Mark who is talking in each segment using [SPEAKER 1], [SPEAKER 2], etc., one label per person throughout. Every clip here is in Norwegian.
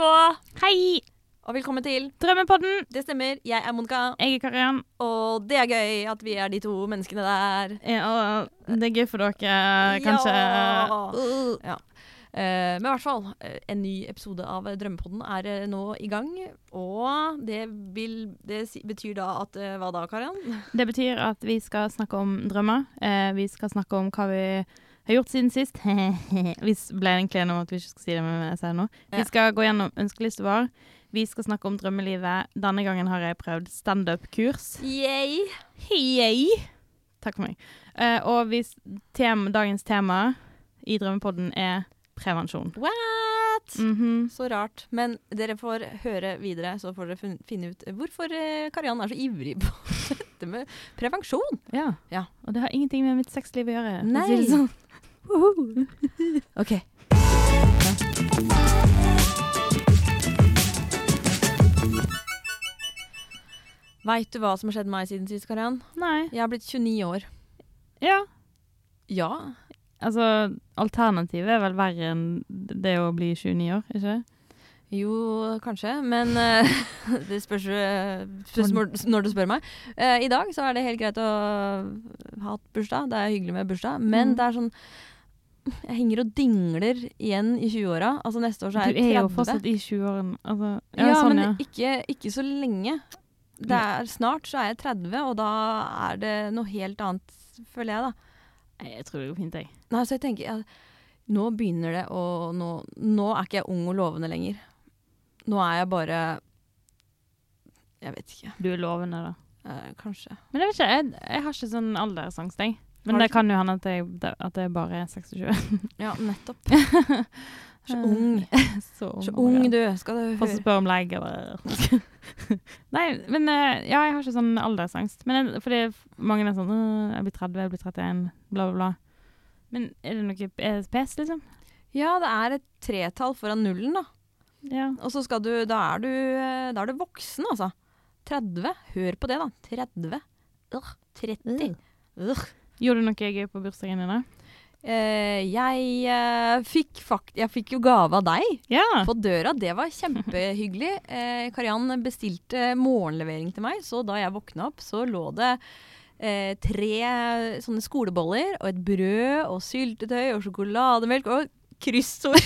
[SPEAKER 1] Hallo!
[SPEAKER 2] Hei!
[SPEAKER 1] Og velkommen til
[SPEAKER 2] Drømmepodden!
[SPEAKER 1] Det stemmer, jeg er Monica.
[SPEAKER 2] Jeg er Karian.
[SPEAKER 1] Og det er gøy at vi er de to menneskene der.
[SPEAKER 2] Ja, det er gøy for dere, kanskje.
[SPEAKER 1] Ja. Ja. Eh, men i hvert fall, eh, en ny episode av Drømmepodden er eh, nå i gang. Og det, vil, det betyr da at Hva da, Karian?
[SPEAKER 2] Det betyr at vi skal snakke om drømmer. Vi skal snakke om hva vi har gjort siden sist. vi ble egentlig enige om at vi ikke skal si det, men jeg sier det nå. Vi skal gå gjennom ønskelista vår. Vi skal snakke om drømmelivet. Denne gangen har jeg prøvd standup-kurs.
[SPEAKER 1] Yay!
[SPEAKER 2] Hei! Takk for meg. Uh, og vi, tem, dagens tema i Drømmepodden er prevensjon.
[SPEAKER 1] What?
[SPEAKER 2] Mhm.
[SPEAKER 1] Så rart. Men dere får høre videre, så får dere fin- finne ut hvorfor eh, Kariann er så ivrig på dette med prevensjon.
[SPEAKER 2] Ja.
[SPEAKER 1] Ja.
[SPEAKER 2] Og det har ingenting med mitt sexliv å gjøre.
[SPEAKER 1] Nei. OK. Veit du hva som har skjedd meg siden sist, Kariann?
[SPEAKER 2] Nei.
[SPEAKER 1] Jeg har blitt 29 år.
[SPEAKER 2] Ja.
[SPEAKER 1] Ja.
[SPEAKER 2] Altså, alternativet er vel verre enn det å bli 29 år, ikke?
[SPEAKER 1] Jo, kanskje, men uh, det spørs spørs, når du spør meg. Uh, I dag så er det helt greit å ha hatt bursdag. Det er hyggelig med bursdag, men
[SPEAKER 2] Mm.
[SPEAKER 1] det er sånn Jeg henger og dingler igjen i 20-åra. Altså neste år så er
[SPEAKER 2] Du er jo fortsatt i 20-årene. Altså,
[SPEAKER 1] Ja,
[SPEAKER 2] ja, sånn,
[SPEAKER 1] men
[SPEAKER 2] ja.
[SPEAKER 1] Ikke, ikke så lenge. Det er, snart så er jeg 30, og da er det noe helt annet, føler jeg, da.
[SPEAKER 2] Nei, Jeg tror det går fint, jeg.
[SPEAKER 1] Nei, så jeg tenker ja, Nå begynner det å nå, nå er ikke jeg ung og lovende lenger. Nå er jeg bare Jeg vet ikke.
[SPEAKER 2] Du er lovende, da.
[SPEAKER 1] Eh, kanskje.
[SPEAKER 2] Men jeg vet ikke, jeg, jeg har ikke sånn aldersangst, jeg. Men det kan jo hende at jeg, at jeg bare er 26.
[SPEAKER 1] Ja, nettopp. Så ung.
[SPEAKER 2] Så ung,
[SPEAKER 1] Så ung du. Skal du høre
[SPEAKER 2] spør om lege. eller Nei, men eh, ja, jeg har ikke sånn aldersangst. Men jeg, fordi mange er sånn Jeg blir 30, jeg blir 31, bla, bla, bla. Men er det noe er det pes, liksom?
[SPEAKER 1] Ja, det er et tretall foran nullen, da.
[SPEAKER 2] Ja.
[SPEAKER 1] Og så skal du Da er du, eh, da er du voksen, altså. 30. Hør på det, da. 30. Ugh, 30. Ugh.
[SPEAKER 2] Gjorde du noe gøy på bursdagen din?
[SPEAKER 1] Eh, jeg uh, fikk fakt Jeg fikk jo gave av deg
[SPEAKER 2] Ja.
[SPEAKER 1] på døra. Det var kjempehyggelig. Uh, Kariann bestilte morgenlevering til meg, så da jeg våkna opp, så lå det eh, tre sånne skoleboller og et brød og syltetøy og sjokolademelk og kryssord.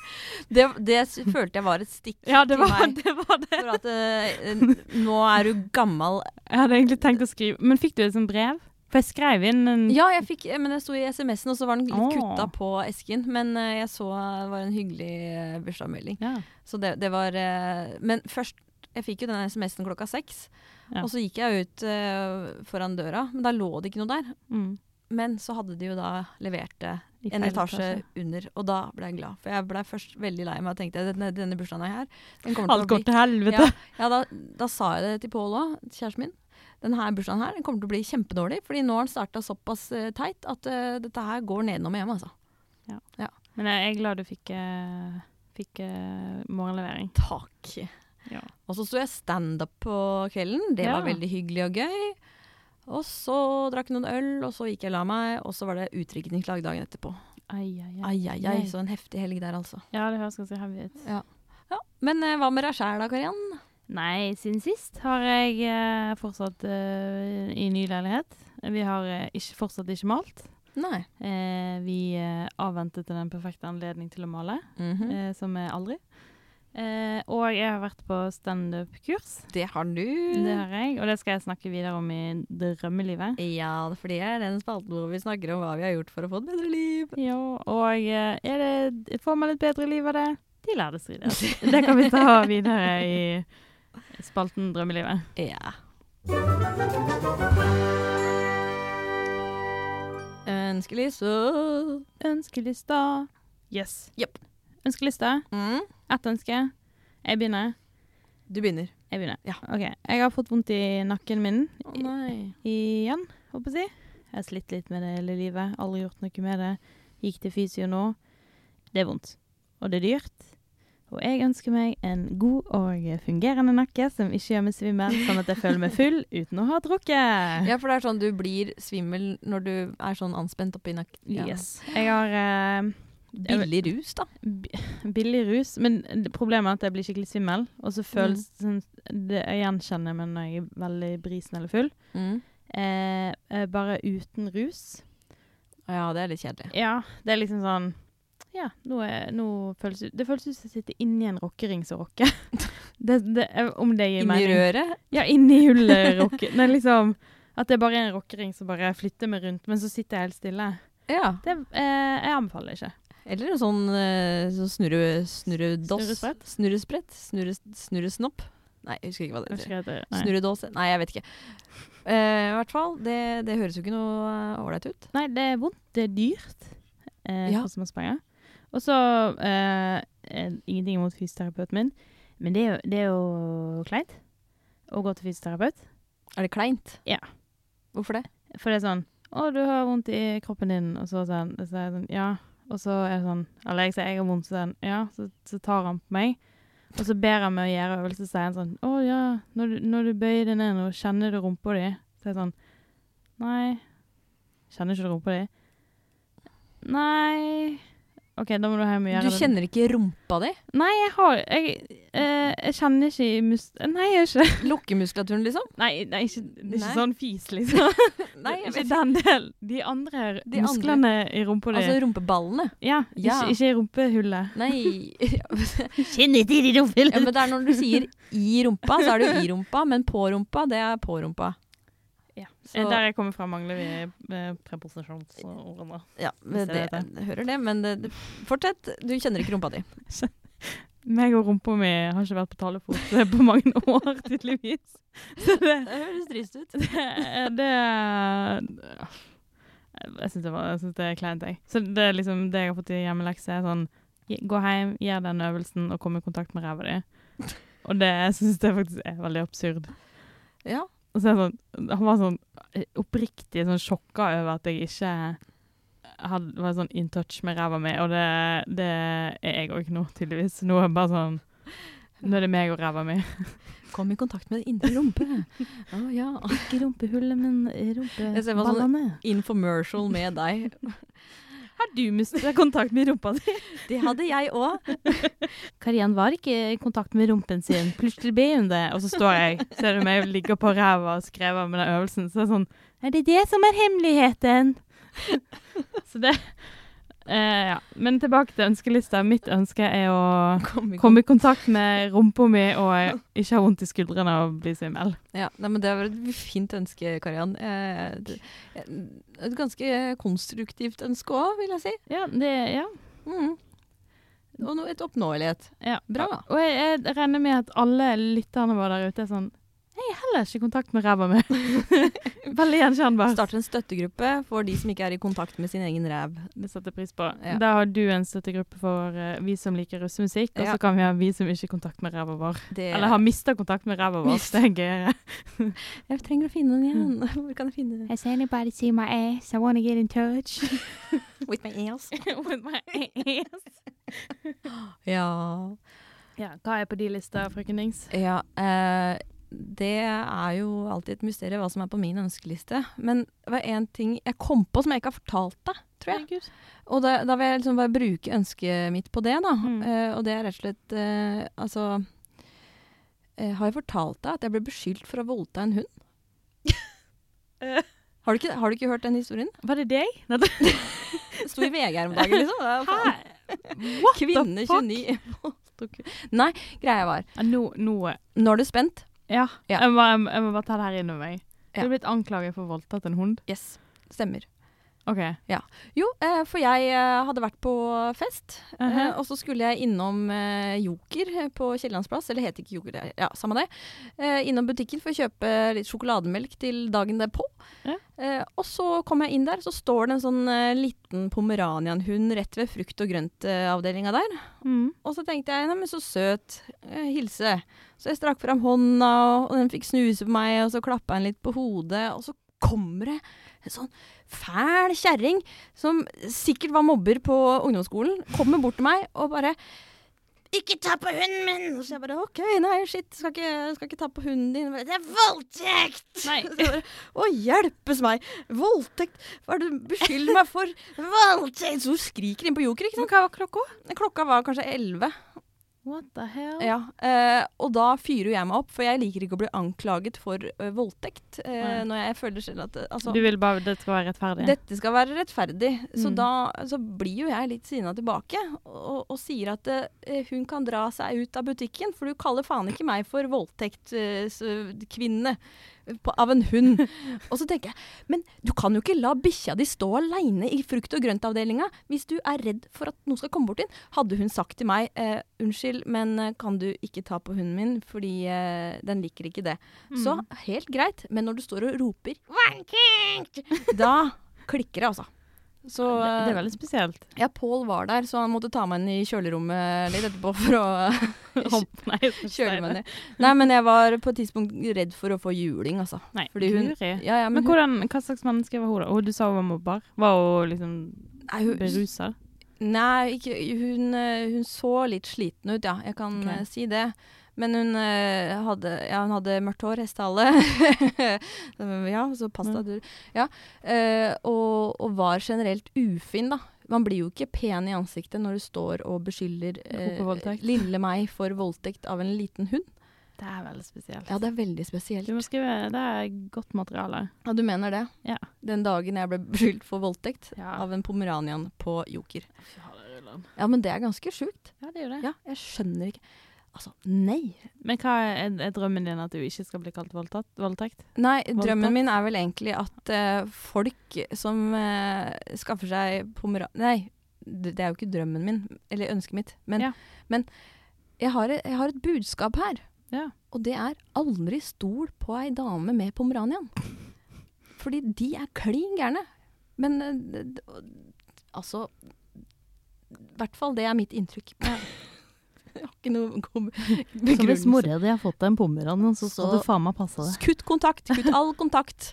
[SPEAKER 1] det, det følte jeg var et stikk
[SPEAKER 2] Ja, det
[SPEAKER 1] til
[SPEAKER 2] var
[SPEAKER 1] meg.
[SPEAKER 2] det. Var det.
[SPEAKER 1] For at nå er du gammel.
[SPEAKER 2] Jeg hadde egentlig tenkt å skrive Men fikk du et sånt brev? For jeg skrev inn en
[SPEAKER 1] Ja, jeg fikk, men det sto i SMS-en, og så var den litt
[SPEAKER 2] Åh.
[SPEAKER 1] kutta på esken. Men eh, jeg så det var en hyggelig uh, bursdagsmelding.
[SPEAKER 2] Ja.
[SPEAKER 1] Så det, det var eh, Men først Jeg fikk jo den SMS-en klokka seks.
[SPEAKER 2] Ja.
[SPEAKER 1] Og så gikk jeg ut eh, foran døra, men da lå det ikke noe der.
[SPEAKER 2] Mm.
[SPEAKER 1] Men så hadde de jo da levert det
[SPEAKER 2] I
[SPEAKER 1] en
[SPEAKER 2] feil
[SPEAKER 1] etasje under, og da ble jeg glad. For jeg ble først veldig lei meg og tenkte denne, denne bursdagen her, den kommer
[SPEAKER 2] Alt
[SPEAKER 1] til å
[SPEAKER 2] går
[SPEAKER 1] bli
[SPEAKER 2] til helvete.
[SPEAKER 1] ja, ja da, da sa jeg det til Pål òg, kjæresten min. Denne bursdagen her den kommer til å bli kjempedårlig, fordi nå har den starta såpass eh, teit at uh, dette her går nedenom og hjem, altså.
[SPEAKER 2] Men jeg er glad du fikk, uh, fikk uh, morgenlevering.
[SPEAKER 1] Takk.
[SPEAKER 2] Ja.
[SPEAKER 1] Og så sto jeg standup på kvelden. Det
[SPEAKER 2] Ja.
[SPEAKER 1] var veldig hyggelig og gøy. Og så drakk jeg noen øl, og så gikk jeg og la meg, og så var det utdrikningslag dagen etterpå.
[SPEAKER 2] Ai, ai,
[SPEAKER 1] Ai, ai, ai, så en heftig helg der, altså.
[SPEAKER 2] Ja, det høres ganske heavy ut.
[SPEAKER 1] Ja. Men hva med deg sjæl da, Kariann?
[SPEAKER 2] Nei, siden sist har jeg eh, fortsatt eh, i ny leilighet. Vi har eh, ikke, fortsatt ikke malt.
[SPEAKER 1] Nei.
[SPEAKER 2] Eh, vi eh, avventet den perfekte anledning til å male,
[SPEAKER 1] Mhm.
[SPEAKER 2] eh, som er aldri. Eh, og jeg har vært på standup-kurs.
[SPEAKER 1] Det har du.
[SPEAKER 2] Det har jeg, og det skal jeg snakke videre om i drømmelivet.
[SPEAKER 1] Ja, for det er den spalten hvor vi snakker om hva vi har gjort for å få et bedre liv.
[SPEAKER 2] Ja, og eh, er det, får man et bedre liv av det? De lærde strides. Det kan vi ta videre i spalten Drømmelivet.
[SPEAKER 1] Ja. Ønskelista.
[SPEAKER 2] Ønskelista. Yes.
[SPEAKER 1] Yep.
[SPEAKER 2] Ønskelista.
[SPEAKER 1] Mm.
[SPEAKER 2] Ett ønske. Jeg begynner.
[SPEAKER 1] Du begynner.
[SPEAKER 2] Jeg begynner.
[SPEAKER 1] Ja.
[SPEAKER 2] OK. Jeg har fått vondt i nakken min
[SPEAKER 1] Å nei.
[SPEAKER 2] igjen, håper jeg. Jeg har slitt litt med det hele livet. Aldri gjort noe med det. Gikk til fysio nå. Det er vondt. Og det er dyrt. Og jeg ønsker meg en god og fungerende nakke som ikke gjør meg svimmel, sånn at jeg føler meg full uten å ha drukket.
[SPEAKER 1] Ja, for det er sånn du blir svimmel når du er sånn anspent oppi nakken. Ja.
[SPEAKER 2] Yes. Jeg har eh,
[SPEAKER 1] Billig rus, da.
[SPEAKER 2] billig rus. Men problemet er at jeg blir skikkelig svimmel. Og så føles sånn, det Jeg gjenkjenner meg når jeg er veldig brisen eller full.
[SPEAKER 1] Mm.
[SPEAKER 2] Eh, eh, bare uten rus.
[SPEAKER 1] Ja, det er litt kjedelig.
[SPEAKER 2] Ja, det er liksom sånn Ja, nå, er, nå føles det Det føles ut som jeg sitter inni en rockering som rocker. det, det, om det gir
[SPEAKER 1] Inni
[SPEAKER 2] mening.
[SPEAKER 1] røret.
[SPEAKER 2] Ja, inni hullet rocker. Nei, liksom At det bare er en rockering som bare flytter meg rundt, men så sitter jeg helt stille.
[SPEAKER 1] Ja.
[SPEAKER 2] Det eh, Jeg anbefaler ikke.
[SPEAKER 1] Eller en sånn, eh, sånn snurre, snurredoss.
[SPEAKER 2] Snurresprett?
[SPEAKER 1] Snurresprett? Snurre, snurresnopp? Nei, jeg husker ikke hva det heter. Snurredåse? Nei, jeg vet ikke. Eh, I hvert fall, det, det høres jo ikke noe eh, ålreit ut.
[SPEAKER 2] Nei, det er vondt. Det er dyrt. Eh,
[SPEAKER 1] Ja.
[SPEAKER 2] Og så eh, Ingenting imot fysioterapeuten min, men det er jo, det er jo kleint å gå til fysioterapeut.
[SPEAKER 1] Er det kleint?
[SPEAKER 2] Ja.
[SPEAKER 1] Hvorfor det?
[SPEAKER 2] For det er sånn 'Å, du har vondt i kroppen din.' Og så, sånn, så er sånn 'Ja.' Og så er det sånn Eller jeg sier 'jeg har vondt', så, sier han, ja, så, så tar han på meg. Og så ber han meg å gjøre øvelse, så sier han sånn 'Å ja, når du, når du bøyer deg ned nå, kjenner du rumpa di?' Så er det sånn 'Nei, kjenner ikke du rumpa di?' Nei OK, da må du hjem og gjøre
[SPEAKER 1] Du
[SPEAKER 2] det.
[SPEAKER 1] kjenner ikke rumpa di?
[SPEAKER 2] Nei, jeg har Jeg, eh, jeg kjenner ikke i mus... Nei, jeg gjør ikke.
[SPEAKER 1] Lukkemuskulaturen, liksom?
[SPEAKER 2] Nei, nei ikke, det er ikke
[SPEAKER 1] Nei.
[SPEAKER 2] sånn fis, liksom.
[SPEAKER 1] Nei, jeg
[SPEAKER 2] ikke
[SPEAKER 1] vet
[SPEAKER 2] den del. De andre
[SPEAKER 1] De andre.
[SPEAKER 2] musklene i rumpa di.
[SPEAKER 1] Altså rumpeballene?
[SPEAKER 2] ja,
[SPEAKER 1] Ja.
[SPEAKER 2] Ikke, ikke i rumpehullet.
[SPEAKER 1] Nei
[SPEAKER 2] Kjenner ikke i
[SPEAKER 1] ja,
[SPEAKER 2] rumpehullet.
[SPEAKER 1] men det er når du sier i rumpa, så er det jo i rumpa, men på rumpa, det er på rumpa. Så,
[SPEAKER 2] Der jeg kommer fra, mangler vi eh, preposisjonsordene.
[SPEAKER 1] ja,
[SPEAKER 2] det,
[SPEAKER 1] det,
[SPEAKER 2] jeg
[SPEAKER 1] hører det, men det, fortsett. Du kjenner ikke rumpa di.
[SPEAKER 2] Meg og rumpa mi har ikke vært på talefot eh, på mange år, tydeligvis. Så det,
[SPEAKER 1] Det høres trist ut.
[SPEAKER 2] det, det Jeg syns det, det er kleint, jeg. Så det er liksom det jeg har fått i hjemmelekse, er sånn Gå hjem, gjør den øvelsen, og kom i kontakt med ræva di. Og det syns jeg faktisk er veldig absurd.
[SPEAKER 1] Ja.
[SPEAKER 2] Sånn, han var sånn eh, oppriktig sånn sjokka over at jeg ikke hadde, var sånn in touch med ræva mi, og det, det er jeg òg nå, tydeligvis. Nå er det bare sånn Nå er det meg og ræva mi.
[SPEAKER 1] Kom i kontakt med indre rumpe. Å ja.
[SPEAKER 2] Ikke rumpehullet, men rumpeballene.
[SPEAKER 1] Jeg ser meg sånn- Infomercial med deg.
[SPEAKER 2] Har du mistet kontakt med rumpa di?
[SPEAKER 1] Det hadde jeg òg.
[SPEAKER 2] Kariann var ikke i kontakt med rumpen sin. Plutselig ble hun det. Og så står jeg, ser du meg ligger på ræva og skrever med den øvelsen. Så er det sånn Er det det som er hemmeligheten? Så det eh, Ja. Men tilbake til ønskelista. Mitt ønske er å
[SPEAKER 1] Kom i
[SPEAKER 2] komme i kontakt med rumpa mi og ikke ha vondt i skuldrene og bli svimmel.
[SPEAKER 1] Ja, nei, men Det var et fint ønske, Kariann. Eh, et ganske konstruktivt ønske òg, vil jeg si.
[SPEAKER 2] Ja, det Ja.
[SPEAKER 1] Mm. Og no, et oppnåelighet.
[SPEAKER 2] ja.
[SPEAKER 1] Bra.
[SPEAKER 2] Og jeg, jeg regner med at alle lytterne våre der ute er sånn Jeg er heller ikke i kontakt med ræva mi. Veldig gjenkjennbart.
[SPEAKER 1] Starter en støttegruppe for de som ikke er i kontakt med sin egen ræv.
[SPEAKER 2] Det setter jeg pris på.
[SPEAKER 1] Ja.
[SPEAKER 2] Da har du en støttegruppe for uh, vi som liker russemusikk, og
[SPEAKER 1] Ja.
[SPEAKER 2] så kan vi ha vi som ikke har kontakt med ræva vår.
[SPEAKER 1] Det,
[SPEAKER 2] Eller har mista kontakt med ræva vår. Det er gøyere.
[SPEAKER 1] Jeg trenger å finne den igjen. Hvor kan jeg finne den?
[SPEAKER 2] Has anybody seen my ass? I wanna get in touch.
[SPEAKER 1] With my ass.
[SPEAKER 2] With my ass.
[SPEAKER 1] Ja.
[SPEAKER 2] Ja, hva er på de lista, frøken Dings?
[SPEAKER 1] ja eh, det er jo alltid et mysterium hva som er på min ønskeliste. Men det var én ting jeg kom på som jeg ikke har fortalt deg, tror jeg. Og da, da vil jeg liksom bare bruke ønsket mitt på det, da.
[SPEAKER 2] Mm.
[SPEAKER 1] Uh, og det er rett og slett uh, Altså uh, Har jeg fortalt deg at jeg ble beskyldt for å voldta en hund? Har du, ikke, har du ikke hørt den historien?
[SPEAKER 2] Var det deg?
[SPEAKER 1] Sto i VG her om dagen, liksom. Er.
[SPEAKER 2] What
[SPEAKER 1] Kvinne
[SPEAKER 2] the fuck?
[SPEAKER 1] 29 Nei, greia var
[SPEAKER 2] Nå, nå
[SPEAKER 1] Nå er du spent?
[SPEAKER 2] Ja.
[SPEAKER 1] Ja.
[SPEAKER 2] Jeg, må, jeg, må- bare ta det her inn over meg. Du er blitt anklaget for voldtatt en hund.
[SPEAKER 1] Yes. Stemmer.
[SPEAKER 2] OK.
[SPEAKER 1] Jo, eh, for jeg eh, hadde vært på fest, eh,
[SPEAKER 2] Mhm.
[SPEAKER 1] og så skulle jeg innom Joker på Kiellandsplass, eller heter ikke Joker, ja, samme det. Eh, innom butikken for å kjøpe litt sjokolademelk til dagen derpå.
[SPEAKER 2] Ja.
[SPEAKER 1] Eh, og så kom jeg inn der, så står det en sånn liten pomeranianhund rett ved frukt- og grøntavdelinga der.
[SPEAKER 2] Mm.
[SPEAKER 1] Og så tenkte jeg, neimen så søt, hilse. Så jeg strakk fram hånda, og, den fikk snuse på meg, og så klappa den litt på hodet, og så kommer det en sånn fæl kjerring som sikkert var mobber på ungdomsskolen, kommer bort til meg og bare
[SPEAKER 2] 'Ikke ta på hunden min!'
[SPEAKER 1] Og så jeg bare OK, nei, shit, skal ikke, skal ikke ta på hunden din.
[SPEAKER 2] Det er voldtekt!
[SPEAKER 1] Nei. Så bare, Å, hjelpes meg! Voldtekt! Hva er det du beskylder meg for? Voldtekt! Så hun skriker inn på Joker, ikke sant?
[SPEAKER 2] hva var klokka?
[SPEAKER 1] Klokka var kanskje elleve.
[SPEAKER 2] What the hell?
[SPEAKER 1] Ja, eh, og da fyrer jo jeg meg opp, for jeg liker ikke å bli anklaget for eh, voldtekt. eh, når jeg føler selv at eh, altså,
[SPEAKER 2] Du vil bare det skal være rettferdig?
[SPEAKER 1] Dette skal være rettferdig. Så
[SPEAKER 2] Mm.
[SPEAKER 1] da så blir jo jeg litt sinna tilbake og, og sier at eh, hun kan dra seg ut av butikken, for du kaller faen ikke meg for voldtektskvinne av en hund. og så tenker jeg, men du kan jo ikke la bikkja di stå aleine i frukt- og grøntavdelinga hvis du er redd for at noen skal komme bort inn. Hadde hun sagt til meg eh, unnskyld, men eh, kan du ikke ta på hunden min fordi eh, den liker ikke det. Så
[SPEAKER 2] Mm.
[SPEAKER 1] helt greit, men når du står og roper da klikker det, altså. Så
[SPEAKER 2] det, det er
[SPEAKER 1] eh,
[SPEAKER 2] veldig spesielt.
[SPEAKER 1] ja, Pål var der, så han måtte ta meg inn i kjølerommet litt etterpå for å
[SPEAKER 2] nei,
[SPEAKER 1] kjøle meg ned. Nei, men jeg var på et tidspunkt redd for å få juling, altså.
[SPEAKER 2] Nei,
[SPEAKER 1] hun- Ja, ja,
[SPEAKER 2] Men
[SPEAKER 1] men,
[SPEAKER 2] hvordan, hva slags menneske var hun da? Og du sa hun var mobber. Var hun liksom berusa?
[SPEAKER 1] nei ikke, hun, eh, hun så litt sliten ut, ja. Jeg kan
[SPEAKER 2] Ok.
[SPEAKER 1] eh, si det. Men hun eh, hadde, ja, hun hadde mørkt hår, hestehale. ja, så pasta
[SPEAKER 2] Ja.
[SPEAKER 1] dur. Ja. eh, og, og var generelt ufin, da. Man blir jo ikke pen i ansiktet når du står og beskylder
[SPEAKER 2] Hun
[SPEAKER 1] lille meg for voldtekt av en liten hund.
[SPEAKER 2] Det er veldig spesielt.
[SPEAKER 1] Ja, det er veldig spesielt.
[SPEAKER 2] Du må skrive Det er godt materiale.
[SPEAKER 1] Ja, du mener det?
[SPEAKER 2] Ja.
[SPEAKER 1] Den dagen jeg ble beskyldt for voldtekt
[SPEAKER 2] Ja.
[SPEAKER 1] av en pomeranian på Joker.
[SPEAKER 2] Ja,
[SPEAKER 1] Ja, men det er ganske sjukt.
[SPEAKER 2] det gjør det.
[SPEAKER 1] Ja, jeg skjønner ikke Altså, nei.
[SPEAKER 2] Men hva er, er drømmen din at du ikke skal bli kalt voldtatt? voldtekt?
[SPEAKER 1] Nei,
[SPEAKER 2] voldtatt?
[SPEAKER 1] drømmen min er vel egentlig at uh, folk som uh, skaffer seg pomeran... Nei, det, er jo ikke drømmen min, eller ønsket mitt. Men,
[SPEAKER 2] Ja.
[SPEAKER 1] men jeg, har, et- jeg har et budskap her.
[SPEAKER 2] Ja.
[SPEAKER 1] Og det er aldri stol på ei dame med pomeranian. Fordi de er klin gærne. Men d- altså I hvert fall det er mitt inntrykk. Jeg har ikke noe god
[SPEAKER 2] Så hvis
[SPEAKER 1] begrunnelse.
[SPEAKER 2] mora di har fått deg en pomeran, så skal du faen meg passe deg.
[SPEAKER 1] Kutt kontakt. Kutt all kontakt.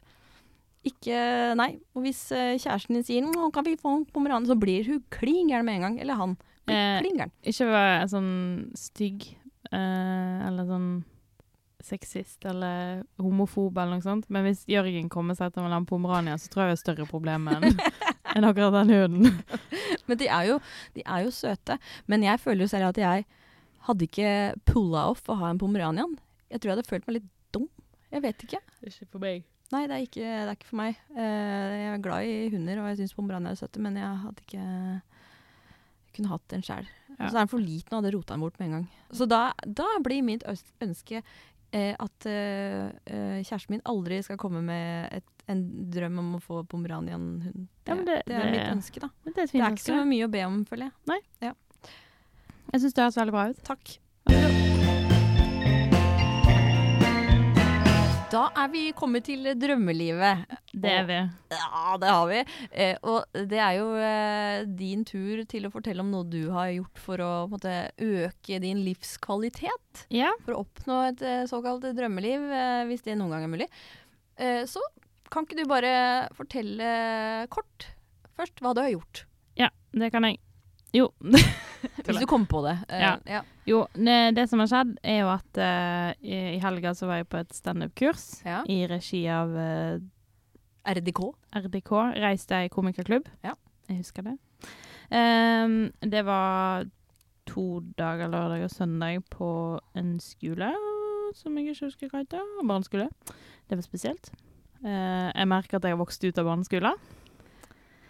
[SPEAKER 1] Ikke Nei. Og hvis eh, kjæresten din sier 'Nå kan vi få en pomeran', så blir hun klin gæren med en gang. Eller han.
[SPEAKER 2] Eh,
[SPEAKER 1] klin gæren.
[SPEAKER 2] Ikke være sånn stygg eh, eller sånn sexist eller homofob eller noe sånt, men hvis Jørgen kommer seg til å ha en pomerania, så tror jeg det er større problem enn enn akkurat den hunden.
[SPEAKER 1] Men de er, jo, de er jo søte. Men jeg føler jo selv at jeg hadde ikke pulla off å ha en pomeranian. Jeg tror jeg hadde følt meg litt dum. Jeg vet ikke.
[SPEAKER 2] Ikke for meg.
[SPEAKER 1] Nei, det er ikke, det er ikke for meg. Uh, jeg er glad i hunder, og jeg syns pomeranian er søte, men jeg hadde ikke jeg kunne hatt en sjæl.
[SPEAKER 2] Ja.
[SPEAKER 1] Så er den for liten og hadde rota den bort med en gang. Så da, da blir mitt ønske eh, at eh, eh, kjæresten min aldri skal komme med et, en drøm om å få pomeranian-hund. Det,
[SPEAKER 2] Ja, det-
[SPEAKER 1] det er
[SPEAKER 2] det-
[SPEAKER 1] mitt ønske, da.
[SPEAKER 2] Det er
[SPEAKER 1] Det er ikke så mye å be om, føler jeg.
[SPEAKER 2] Jeg syns det høres veldig bra ut.
[SPEAKER 1] Takk. Da er vi kommet til drømmelivet.
[SPEAKER 2] Det er vi.
[SPEAKER 1] Ja, det har vi. Eh, og det er jo eh, din tur til å fortelle om noe du har gjort for å måte, øke din livskvalitet.
[SPEAKER 2] Ja.
[SPEAKER 1] For å oppnå et eh, såkalt drømmeliv, eh, hvis det noen gang er mulig. Så kan ikke du bare fortelle kort først hva du har gjort?
[SPEAKER 2] ja, det kan jeg. Jo.
[SPEAKER 1] Hvis du kom på det. Eh,
[SPEAKER 2] Ja.
[SPEAKER 1] ja.
[SPEAKER 2] jo, det, det som har skjedd, er jo at uh, i, i helga så var jeg på et standup-kurs
[SPEAKER 1] Ja.
[SPEAKER 2] i regi av uh,
[SPEAKER 1] RDK.
[SPEAKER 2] RDK, Reiste deg komikerklubb.
[SPEAKER 1] Ja.
[SPEAKER 2] Jeg husker det. Um, det var to dager, lørdag og søndag, på en skole som jeg ikke husker hva heter. Barneskole. Det var spesielt. Eh, jeg merker at jeg har vokst ut av barneskolen.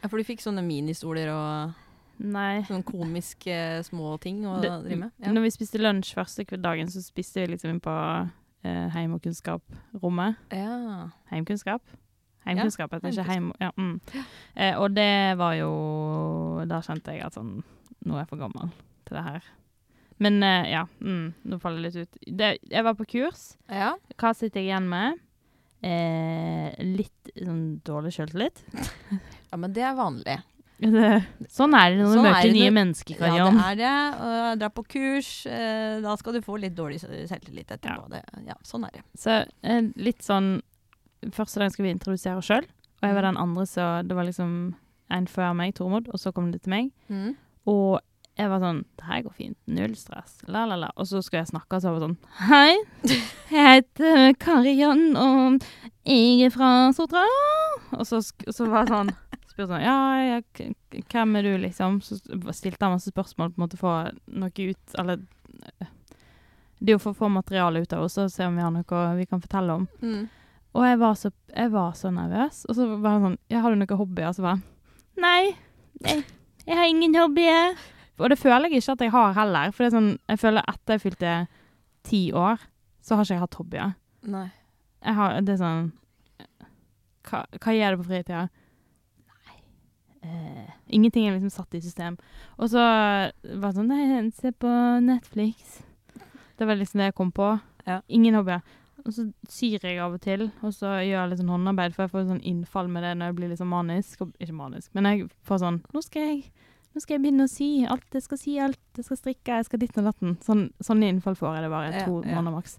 [SPEAKER 1] Ja, for du fikk sånne ministoler og
[SPEAKER 2] Nei.
[SPEAKER 1] sånne komiske små ting å
[SPEAKER 2] Det-
[SPEAKER 1] drive med? Ja.
[SPEAKER 2] Når vi spiste lunsj første dagen, så spiste vi liksom på eh, heim- og kunnskap-rommet.
[SPEAKER 1] ja.
[SPEAKER 2] Heimkunnskap? Heimkunnskap heter det ikke heim... Ja, mm. eh, og det var jo Da kjente jeg at sånn Nå er jeg for gammel til det her. Men eh, ja, mm, nå faller det litt ut. Det, jeg var på kurs.
[SPEAKER 1] ja.
[SPEAKER 2] Hva sitter jeg igjen med? Eh, litt sånn dårlig sjøltillit.
[SPEAKER 1] Ja, men det er vanlig.
[SPEAKER 2] Det- Sånn er det når du
[SPEAKER 1] Sånn er
[SPEAKER 2] møter nye
[SPEAKER 1] mennesker,
[SPEAKER 2] mennesker,
[SPEAKER 1] Ja, det er det. Og dra på kurs. Eh, da skal du få litt dårlig selvtillit etterpå. Det, ja, sånn er det.
[SPEAKER 2] Så eh, litt sånn Første dag skal vi introdusere oss sjøl, og jeg var den andre, så det var liksom en før meg, Tormod, og så kom det til meg.
[SPEAKER 1] Mm.
[SPEAKER 2] Og jeg var sånn Det her går fint. Null stress. La, la, la. Og så skulle jeg snakke, og så var jeg sånn Hei, jeg heter Kariann, og jeg er fra Sotra. Og så, så var jeg sånn Spurte sånn Ja, jeg, hvem er du, liksom? Så stilte han masse spørsmål på en måte få noe ut Eller det er jo for å få materiale ut av oss og se om vi har noe vi kan fortelle om.
[SPEAKER 1] Mm.
[SPEAKER 2] Og jeg var så, jeg var så nervøs. Og så var det sånn Ja, har du noen hobbyer? Og så bare Nei, jeg, jeg har ingen hobbyer. Og det føler jeg ikke at jeg har heller. For det er sånn, jeg føler etter jeg fylte ti år, så har ikke jeg hatt hobbyer.
[SPEAKER 1] Nei.
[SPEAKER 2] Jeg har, det er sånn Hva, hva gjør du på fritida? Ingenting er liksom satt i system. Og så var det sånn Nei, se på Netflix. Det var liksom det jeg kom på.
[SPEAKER 1] Ja.
[SPEAKER 2] Ingen hobbyer. Og så syr jeg av og til, og så gjør jeg litt sånn håndarbeid, for jeg får sånn innfall med det når jeg blir sånn manisk. Ikke manisk, men jeg får sånn Nå skal jeg nå skal jeg begynne å sy alt. Jeg skal sy alt. Jeg skal strikke. Jeg skal ditt og datten. Sånn, sånne innfall får jeg det bare
[SPEAKER 1] Ja,
[SPEAKER 2] to
[SPEAKER 1] ja.
[SPEAKER 2] måneder maks.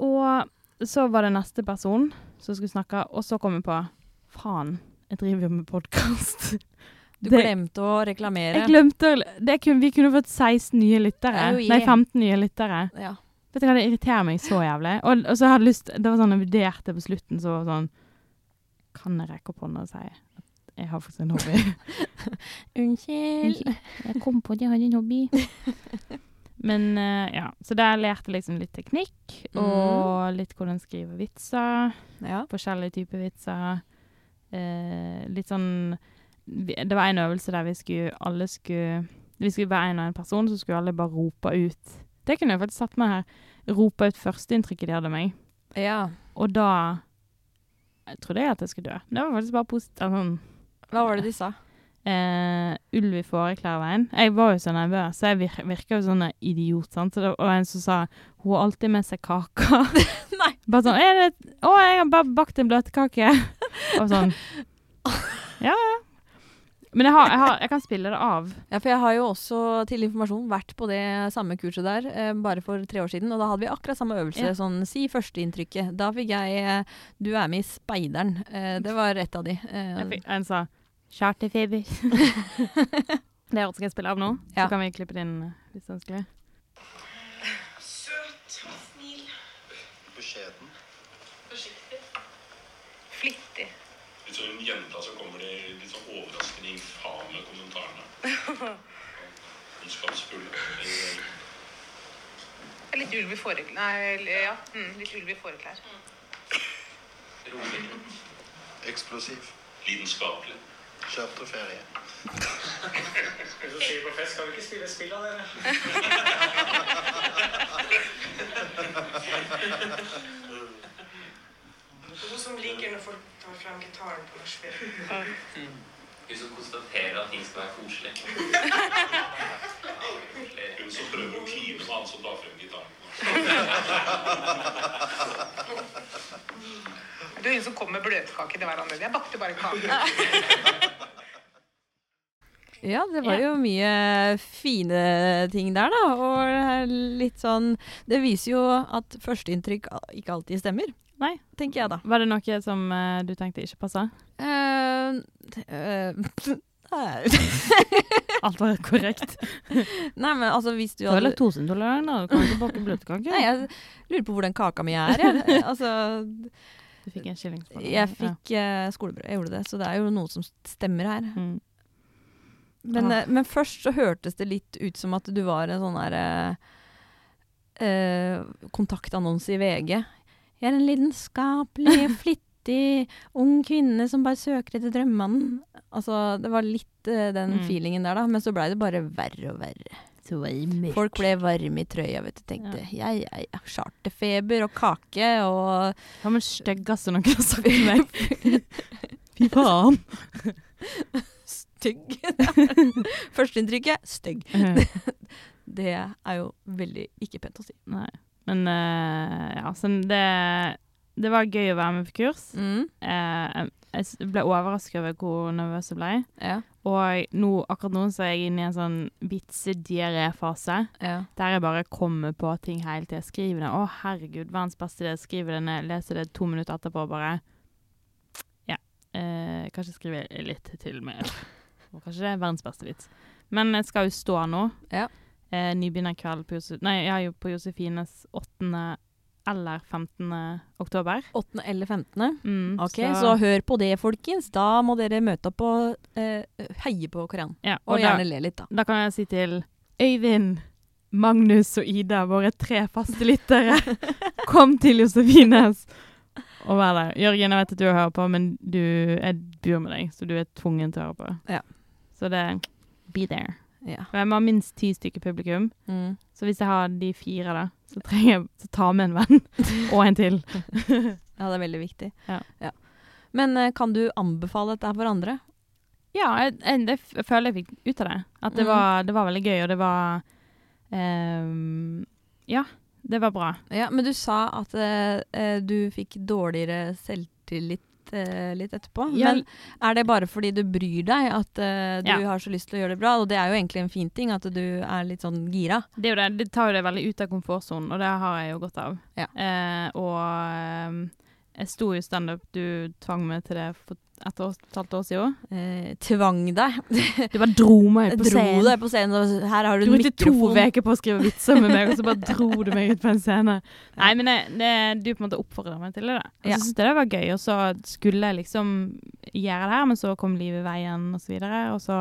[SPEAKER 2] Og så var det neste person som skulle snakke, og så kom jeg på Faen, jeg driver jo med podkast.
[SPEAKER 1] Du
[SPEAKER 2] Det-
[SPEAKER 1] glemte å reklamere.
[SPEAKER 2] Jeg glemte det kunne, Vi kunne fått 16 nye lyttere.
[SPEAKER 1] Oh, yeah.
[SPEAKER 2] Nei, 15 nye lyttere.
[SPEAKER 1] Ja.
[SPEAKER 2] Vet du hva, Det irriterer meg så jævlig. Og, og så hadde jeg lyst Det var sånn jeg vurderte på slutten, så var sånn Kan jeg rekke opp hånda og si at jeg har faktisk en hobby?
[SPEAKER 1] Unnskyld.
[SPEAKER 2] Jeg kom på at jeg hadde en hobby. Men uh, ja, så der lærte jeg liksom litt teknikk, og litt hvordan skrive vitser.
[SPEAKER 1] Ja.
[SPEAKER 2] Forskjellige typer vitser. Eh, litt sånn Det var en øvelse der vi skulle alle skulle Vi skulle være en og en person, så skulle alle bare rope ut. Det kunne jeg faktisk satt meg her. Rope ut førsteinntrykket de hadde av meg.
[SPEAKER 1] ja.
[SPEAKER 2] Og da jeg trodde jeg at jeg skulle dø. Men det var faktisk bare positivt. Sånn,
[SPEAKER 1] Hva var det de sa?
[SPEAKER 2] eh, ulv i fåreklærveien. Jeg var jo så nervøs, så jeg vir virka jo sånn idiot. Sant? Så det var en som sa hun har alltid med seg kaker.
[SPEAKER 1] Nei.
[SPEAKER 2] Bare sånn det, 'Å, jeg har bare bakt en bløtkake'. Og sånn Ja, ja. Men jeg, har, jeg, har, jeg kan spille det av.
[SPEAKER 1] Ja, for jeg har jo også til informasjon vært på det samme kurset der eh, bare for tre år siden. Og da hadde vi akkurat samme øvelse.
[SPEAKER 2] Ja.
[SPEAKER 1] Sånn si førsteinntrykket. Da fikk jeg eh, Du er med i Speideren. Eh, det var et av de. Eh,
[SPEAKER 2] Jeg fikk, en sa 'charterfeber'. det skal jeg spille av nå,
[SPEAKER 1] Ja.
[SPEAKER 2] så kan vi klippe det inn eh, hvis det er ønskelig.
[SPEAKER 3] Søt. Snill.
[SPEAKER 4] Beskjeden.
[SPEAKER 3] Flittig.
[SPEAKER 5] Litt sånn jenta som kommer de litt sånn overraskende infame kommentarene. Ondskapsfulle.
[SPEAKER 3] Litt ulv i foreklær Nei, ja. Mm, litt ulv i foreklær.
[SPEAKER 5] Rolig.
[SPEAKER 4] Eksplosiv.
[SPEAKER 5] Lidenskapelig.
[SPEAKER 4] Charterferie.
[SPEAKER 6] Hvis du sier på fest, kan vi ikke spille spill av dere?
[SPEAKER 3] Hun som liker når folk tar frem gitaren på nachspiel.
[SPEAKER 7] Hun som konstaterer at ting skal være koselig.
[SPEAKER 5] Hun som prøver å med han som tar frem gitaren.
[SPEAKER 3] Det er hun som kommer med bløtkake til hverandre. Jeg bakte bare kake.
[SPEAKER 1] Ja, det var jo mye fine ting der, da. Og litt sånn Det viser jo at førsteinntrykk ikke alltid stemmer.
[SPEAKER 2] Nei.
[SPEAKER 1] Tenker jeg, da.
[SPEAKER 2] Var det noe som uh, du tenkte ikke passa?
[SPEAKER 1] Uh, uh.
[SPEAKER 2] Alt var korrekt.
[SPEAKER 1] Nei, men altså, hvis du
[SPEAKER 2] Du er
[SPEAKER 1] hadde
[SPEAKER 2] laktoseintolerant, da. Du kan ikke bake bløtkake.
[SPEAKER 1] Nei, jeg lurer på hvor den kaka mi er, jeg. Altså,
[SPEAKER 2] Du fikk en kyllingspanne.
[SPEAKER 1] jeg fikk eh, skolebrød, jeg gjorde det. Så det er jo noe som stemmer her.
[SPEAKER 2] Mm.
[SPEAKER 1] Men,
[SPEAKER 2] Ah.
[SPEAKER 1] eh, men først så hørtes det litt ut som at du var en sånn derre eh, kontaktannonse i VG. Jeg er en lidenskapelig, flittig ung kvinne som bare søker etter drømmemannen. Altså, det var litt eh, den
[SPEAKER 2] Mm.
[SPEAKER 1] feelingen der, da. Men så blei det bare verre og verre. Folk ble varme i trøya, vet du. Tenkte ja, ja, ja. Charterfeber og kake og
[SPEAKER 2] Ja, men styggeste noen har sagt til meg? Fy faen.
[SPEAKER 1] stygg. Førsteinntrykket stygg. Det er jo veldig ikke pent å si.
[SPEAKER 2] Nei. Men uh, ja, så det, det var gøy å være med på kurs.
[SPEAKER 1] Mm.
[SPEAKER 2] Uh, jeg ble overrasket over hvor nervøs jeg ble.
[SPEAKER 1] Ja.
[SPEAKER 2] Og nå, akkurat nå så er jeg inne i en sånn vitsediaré-fase.
[SPEAKER 1] ja.
[SPEAKER 2] Der jeg bare kommer på ting hele tida. Skriver det. Å, herregud, verdens beste idé. Skriver det ned, leser det to minutter etterpå, bare. Ja. Eh, kanskje skrive litt til mer. Og kanskje det er verdens beste vits. Men jeg skal jo stå nå.
[SPEAKER 1] Ja.
[SPEAKER 2] Eh, Nybegynnerkveld på Josef... Nei, jeg er jo på Josefines 8. eller 15. oktober.
[SPEAKER 1] 8. eller 15.
[SPEAKER 2] Mm,
[SPEAKER 1] Ok, så, hør på det, folkens. Da må dere møte opp og eh, heie på Korean.
[SPEAKER 2] ja,
[SPEAKER 1] Og
[SPEAKER 2] og da,
[SPEAKER 1] gjerne le litt, da.
[SPEAKER 2] da kan jeg si til Øyvind, Magnus og Ida, våre tre faste lyttere, kom til Josefines og vær der. Jørgen, jeg vet at du hører på, men du, jeg bor med deg, så du er tvungen til å høre på.
[SPEAKER 1] Ja.
[SPEAKER 2] Så det Be there.
[SPEAKER 1] Ja.
[SPEAKER 2] For jeg må ha minst ti stykker publikum.
[SPEAKER 1] Mm.
[SPEAKER 2] Så hvis jeg har de fire, da, så trenger jeg å ta med en venn. og en til.
[SPEAKER 1] ja, det er veldig viktig.
[SPEAKER 2] Ja.
[SPEAKER 1] Men eh, kan du anbefale dette for andre?
[SPEAKER 2] Ja, jeg, jeg, jeg føler jeg fikk ut av det. At det,
[SPEAKER 1] Mm.
[SPEAKER 2] var, det var veldig gøy, og det var um, Ja, det var bra.
[SPEAKER 1] Ja, Men du sa at eh, du fikk dårligere selvtillit eh, litt etterpå.
[SPEAKER 2] Ja.
[SPEAKER 1] Men er det bare fordi du bryr deg at uh, du
[SPEAKER 2] Ja.
[SPEAKER 1] har så lyst til å gjøre det bra? Og det er jo egentlig en fin ting, at du er litt sånn gira.
[SPEAKER 2] Det, er det, det tar jo det veldig ut av komfortsonen, og det har jeg jo godt av.
[SPEAKER 1] Ja.
[SPEAKER 2] Eh, og jeg sto jo standup, du tvang meg til det for et og et halvt år siden.
[SPEAKER 1] Eh, tvang deg.
[SPEAKER 2] Du bare dro meg på
[SPEAKER 1] Dro
[SPEAKER 2] scenen.
[SPEAKER 1] deg på scenen, og her har du
[SPEAKER 2] Du
[SPEAKER 1] en
[SPEAKER 2] brukte to uker på å skrive vitser med meg, og så bare dro du meg ut på en scene. Nei, men det, det, du på en måte oppfordret meg til det. da. Og så
[SPEAKER 1] Ja.
[SPEAKER 2] syntes jeg det var gøy, og så skulle jeg liksom gjøre det her, men så kom livet i veien, og så videre, og så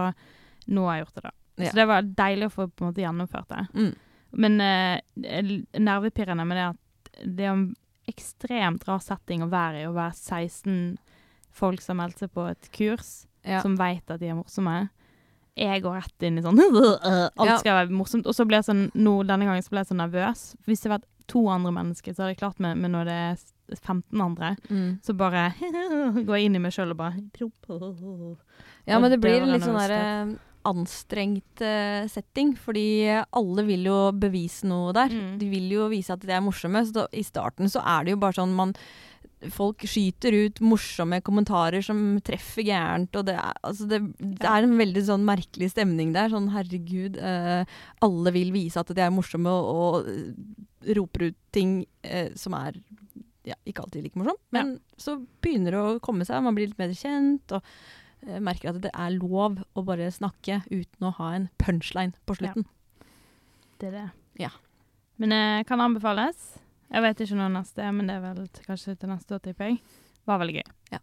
[SPEAKER 2] nå har jeg gjort det, da.
[SPEAKER 1] Ja.
[SPEAKER 2] Så det var deilig å få på en måte gjennomført det.
[SPEAKER 1] Mm.
[SPEAKER 2] Men eh, er nervepirrende med det at det er en ekstremt rar setting å være i, å være 16 folk som har meldt seg på et kurs,
[SPEAKER 1] Ja.
[SPEAKER 2] som vet at de er morsomme. Jeg går rett inn i sånn Alt skal være morsomt. Og så ble jeg sånn nå, denne gangen så ble jeg så nervøs. Hvis det hadde vært to andre mennesker, så hadde jeg klart meg, men når det er 15 andre,
[SPEAKER 1] Mm.
[SPEAKER 2] så bare går jeg inn i meg sjøl og bare
[SPEAKER 1] Ja, men det blir en litt sånn der eh, anstrengt uh, setting, fordi alle vil jo bevise noe der.
[SPEAKER 2] Mm.
[SPEAKER 1] De vil jo vise at de er morsomme. Så da, I starten så er det jo bare sånn man Folk skyter ut morsomme kommentarer som treffer gærent, og det er, altså det, det er en veldig sånn merkelig stemning der. Sånn herregud, eh, alle vil vise at de er morsomme, og, og roper ut ting eh, som er ja, ikke alltid like morsomt. Men så begynner det å komme seg, man blir litt mer kjent. og eh, merker at det er lov å bare snakke uten å ha en punchline på slutten.
[SPEAKER 2] Det er det.
[SPEAKER 1] Ja.
[SPEAKER 2] Men eh, kan anbefales. Jeg vet ikke når neste er, men det er vel kanskje til neste år, tipper jeg. Var veldig gøy.
[SPEAKER 1] Ja.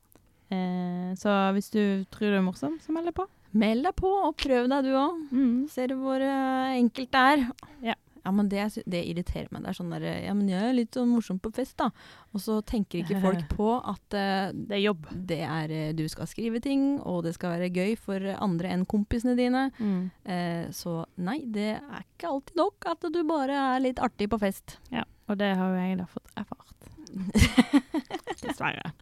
[SPEAKER 2] Eh, så hvis du tror du er morsom, så meld deg på.
[SPEAKER 1] Meld deg på og prøv deg, du òg.
[SPEAKER 2] Mm.
[SPEAKER 1] Ser du hvor uh, enkelt det er.
[SPEAKER 2] Ja.
[SPEAKER 1] Ja, men det, det irriterer meg. Det er sånn der, ja, men jeg er litt sånn morsom på fest, da. Og så tenker ikke folk på at uh,
[SPEAKER 2] Det er jobb.
[SPEAKER 1] det er eh, Du skal skrive ting, og det skal være gøy for andre enn kompisene dine.
[SPEAKER 2] Mm.
[SPEAKER 1] Uh, så nei, det er ikke alltid nok at du bare er litt artig på fest.
[SPEAKER 2] Ja, og det har jo jeg da fått erfart. Dessverre.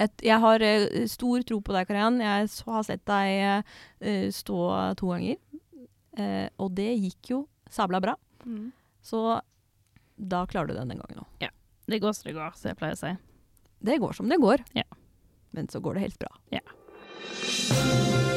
[SPEAKER 1] Et, jeg har uh, stor tro på deg, Kariann. Jeg så, har sett deg uh, stå to ganger. Uh, og det gikk jo sabla bra. Så da klarer du den den gangen òg.
[SPEAKER 2] Det går som det går, som jeg pleier å si.
[SPEAKER 1] Det går som det går.
[SPEAKER 2] Ja.
[SPEAKER 1] Men så går det helt bra.
[SPEAKER 2] Ja.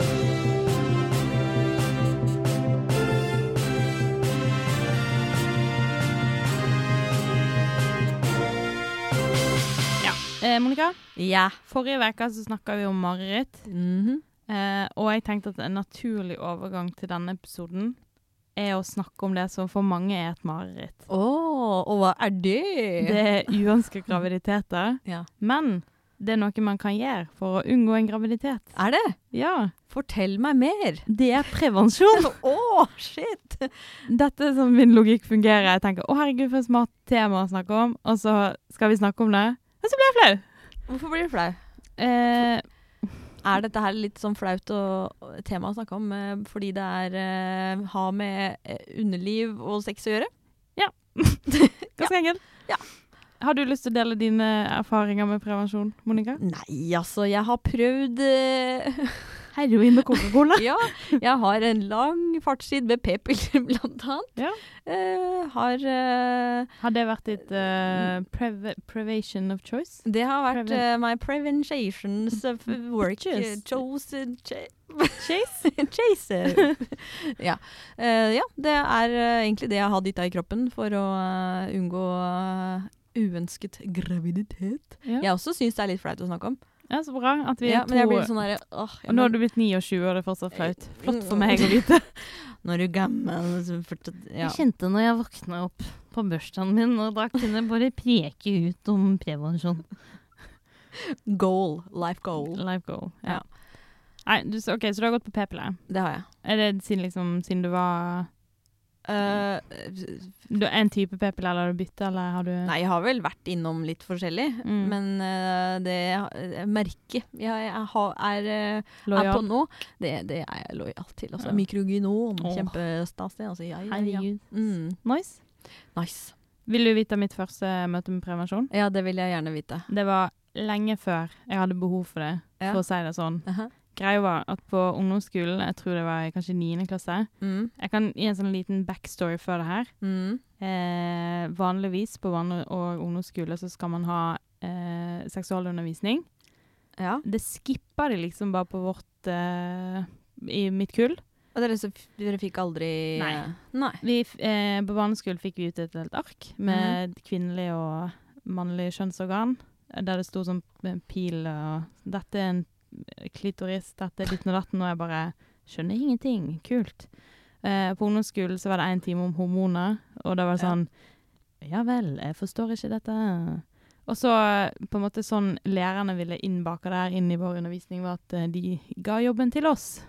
[SPEAKER 2] Eh, Monica,
[SPEAKER 1] Ja.
[SPEAKER 2] forrige uke snakka vi om mareritt.
[SPEAKER 1] Mhm.
[SPEAKER 2] Eh, og jeg tenkte at en naturlig overgang til denne episoden er å snakke om det som for mange er et mareritt.
[SPEAKER 1] Oh, og hva er det?
[SPEAKER 2] Det er uønsket graviditeter.
[SPEAKER 1] Ja.
[SPEAKER 2] Men det er noe man kan gjøre for å unngå en graviditet.
[SPEAKER 1] Er det?
[SPEAKER 2] Ja,
[SPEAKER 1] Fortell meg mer.
[SPEAKER 2] det er prevensjon.
[SPEAKER 1] Å, shit!
[SPEAKER 2] Dette er som min logikk fungerer. Jeg tenker å herregud, for et smart tema å snakke om, og så skal vi snakke om det. Og så blir jeg flau.
[SPEAKER 1] Hvorfor blir du flau?
[SPEAKER 2] Eh,
[SPEAKER 1] Er dette her litt sånn flaut og, og tema å snakke om eh, fordi det er eh, har med eh, underliv og sex å gjøre? Ja.
[SPEAKER 2] ganske enkelt.
[SPEAKER 1] Ja.
[SPEAKER 2] Har du lyst til å dele dine erfaringer med prevensjon, Monica?
[SPEAKER 1] Nei, altså, jeg har prøvd eh,
[SPEAKER 2] Heroin og Coca-Cola.
[SPEAKER 1] Ja, jeg har en lang fartstid med p-piller, blant annet.
[SPEAKER 2] Ja.
[SPEAKER 1] Uh, har uh,
[SPEAKER 2] Har det vært ditt uh, prev privation of choice?
[SPEAKER 1] Det har vært
[SPEAKER 2] Preven-
[SPEAKER 1] eh, my preventions of work. Eh, chosen
[SPEAKER 2] Chase?
[SPEAKER 1] Chase. ja. Eh, ja, det er eh, egentlig det jeg har dytta i kroppen for å eh, unngå eh, uønsket graviditet.
[SPEAKER 2] Ja.
[SPEAKER 1] Jeg også syns det er litt flaut å snakke om.
[SPEAKER 2] Ja, så bra at vi
[SPEAKER 1] Ja,
[SPEAKER 2] er
[SPEAKER 1] men jeg
[SPEAKER 2] to
[SPEAKER 1] blir sånn der, åh,
[SPEAKER 2] Og nå har du blitt 29, og det er fortsatt flaut. Flott for meg å vite.
[SPEAKER 1] Nå er du gammel fortsatt, ja.
[SPEAKER 2] Jeg kjente når jeg våkna opp på bursdagen min, og da kunne jeg bare preke ut om prevensjon.
[SPEAKER 1] Goal. Life goal.
[SPEAKER 2] Life goal. Ja.
[SPEAKER 1] Ja.
[SPEAKER 2] Nei, du, OK, så du har gått på p-pille.
[SPEAKER 1] Det har jeg.
[SPEAKER 2] Er det siden, liksom, siden du var Du, En type p-piller har du bytta, eller har du
[SPEAKER 1] nei, jeg har vel vært innom litt forskjellig,
[SPEAKER 2] Mm.
[SPEAKER 1] men uh, det merket jeg, jeg har, er, eh, er på nå, det, det er jeg lojal til. Altså,
[SPEAKER 2] Ja.
[SPEAKER 1] Mikrogynon,
[SPEAKER 2] Oh.
[SPEAKER 1] kjempestas det. Altså, ja, ja.
[SPEAKER 2] Herregud.
[SPEAKER 1] Mm,
[SPEAKER 2] Nice.
[SPEAKER 1] nice.
[SPEAKER 2] Vil du vite mitt første møte med prevensjon?
[SPEAKER 1] Ja, det vil jeg gjerne vite.
[SPEAKER 2] Det var lenge før jeg hadde behov for det, for å si det sånn.
[SPEAKER 1] Aha.
[SPEAKER 2] Greia var at på ungdomsskolen, jeg tror det var i kanskje 9. klasse
[SPEAKER 1] Mm,
[SPEAKER 2] Jeg kan gi en sånn liten backstory før det her.
[SPEAKER 1] mm,
[SPEAKER 2] Eh, vanligvis på vann- og ungdomsskole så skal man ha eh, seksualundervisning.
[SPEAKER 1] ja.
[SPEAKER 2] Det skippa de liksom bare på vårt eh, I mitt kull.
[SPEAKER 1] Og dere, dere fikk aldri
[SPEAKER 2] Nei.
[SPEAKER 1] Nei.
[SPEAKER 2] Vi, eh, på barneskolen fikk vi ut et helt ark med kvinnelig og mannlig kjønnsorgan. Der det sto sånn pil og 'Dette er en klitoris, dette ditten og datten', og jeg bare skjønner ingenting. Kult. Eh, på ungdomsskolen så var det én time om hormoner, og da var det sånn Ja vel, jeg forstår ikke dette. Og så på en måte sånn lærerne ville innbake det her inn i vår undervisning, var at eh, de ga jobben til oss.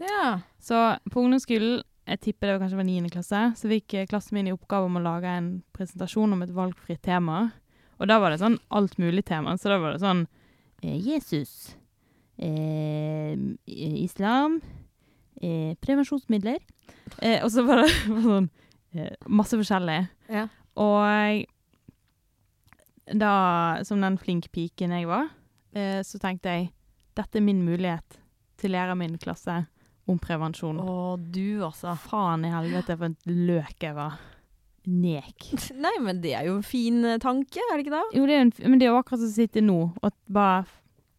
[SPEAKER 1] Ja.
[SPEAKER 2] Så på ungdomsskolen, jeg tipper det var kanskje var 9. klasse, så fikk eh, klassen min i oppgave om å lage en presentasjon om et valgfritt tema. Og da var det sånn alt mulig tema. Så da var det sånn eh, Jesus. Eh, islam. Eh, prevensjonsmidler. Eh, og så var det sånn eh, masse forskjellig.
[SPEAKER 1] Ja.
[SPEAKER 2] Og da, som den flinke piken jeg var, eh, så tenkte jeg dette er min mulighet til å lære min klasse om prevensjon.
[SPEAKER 1] Å, du, altså.
[SPEAKER 2] Faen i helvete for et løk jeg var. Nek.
[SPEAKER 1] Nei, men det er jo en fin tanke, er det ikke det?
[SPEAKER 2] Jo, det er en, men det er jo akkurat som å sitte nå og bare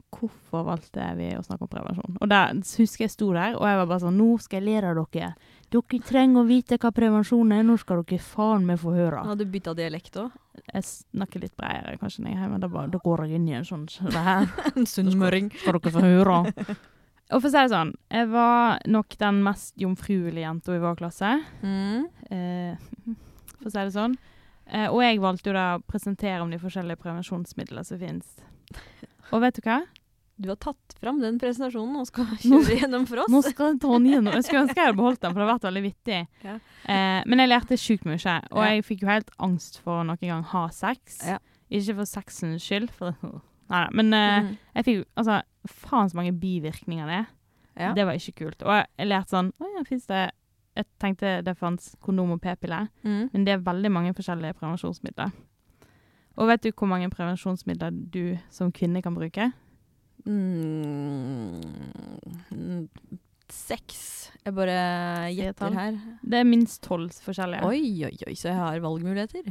[SPEAKER 2] Hvorfor valgte vi å snakke om prevensjon? Og der husker jeg sto der, og jeg var bare sånn Nå skal jeg lære dere. Dere trenger å vite hva prevensjon er. Nå skal dere faen meg få høre.
[SPEAKER 1] Hadde du bytta dialekt òg?
[SPEAKER 2] Jeg snakker litt bredere kanskje når jeg er hjemme. Da, bare, da går jeg inn i en sånn så det her
[SPEAKER 1] En sunnmøring.
[SPEAKER 2] skal dere få høre. Og for å si det sånn, jeg var nok den mest jomfruelige jenta i vår klasse.
[SPEAKER 1] Mm.
[SPEAKER 2] Eh, for å si det sånn. Eh, og jeg valgte jo da å presentere om de forskjellige prevensjonsmidlene som finnes. Og vet du hva?
[SPEAKER 1] Du har tatt fram den presentasjonen og skal kjøre gjennom for oss.
[SPEAKER 2] Nå skal Tony igjennom. Jeg skulle ønske jeg hadde beholdt den, for det har vært veldig vittig.
[SPEAKER 1] Ja.
[SPEAKER 2] Eh, men jeg lærte sjukt mye, og jeg fikk jo helt angst for å noen gang ha sex.
[SPEAKER 1] Ja.
[SPEAKER 2] Ikke for sexens skyld, for Nei. Men eh,
[SPEAKER 1] Mm.
[SPEAKER 2] jeg fikk Altså, faen så mange bivirkninger det.
[SPEAKER 1] Ja.
[SPEAKER 2] Det var ikke kult. Og jeg, lærte sånn Å ja, fins det Jeg tenkte det fantes kondom og p-pille,
[SPEAKER 1] Mm.
[SPEAKER 2] men det er veldig mange forskjellige prevensjonsmidler. Og vet du hvor mange prevensjonsmidler du som kvinne kan bruke?
[SPEAKER 1] Mm. Seks. Jeg bare gjetter her.
[SPEAKER 2] Det er minst tolv forskjellige.
[SPEAKER 1] Oi, oi, oi, så jeg har valgmuligheter.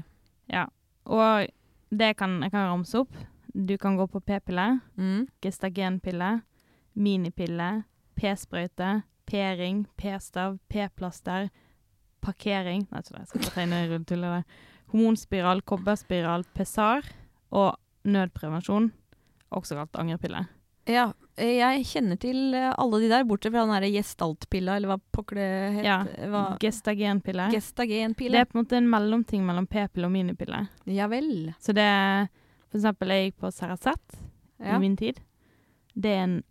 [SPEAKER 2] Ja. Og det kan jeg kan ramse opp. Du kan gå på p-pille,
[SPEAKER 1] Mm.
[SPEAKER 2] gestagenpille, minipille, p-sprøyte, p-ring, p-stav, p-plaster, parkering Nei, jeg skal ikke tegne rulletullet der. Hormonspiral, kobberspiral, Pessar og nødprevensjon, også kalt angrepille.
[SPEAKER 1] Ja, jeg kjenner til eh, alle de der, bortsett fra den derre gestaltpilla, eller hva pokker det het.
[SPEAKER 2] Ja,
[SPEAKER 1] Hva?
[SPEAKER 2] Gestagenpille. Det er på en måte en mellomting mellom p-pille og minipille.
[SPEAKER 1] Ja vel.
[SPEAKER 2] Så det For eksempel, jeg gikk på Ceracet
[SPEAKER 1] Ja.
[SPEAKER 2] i min tid. Det er en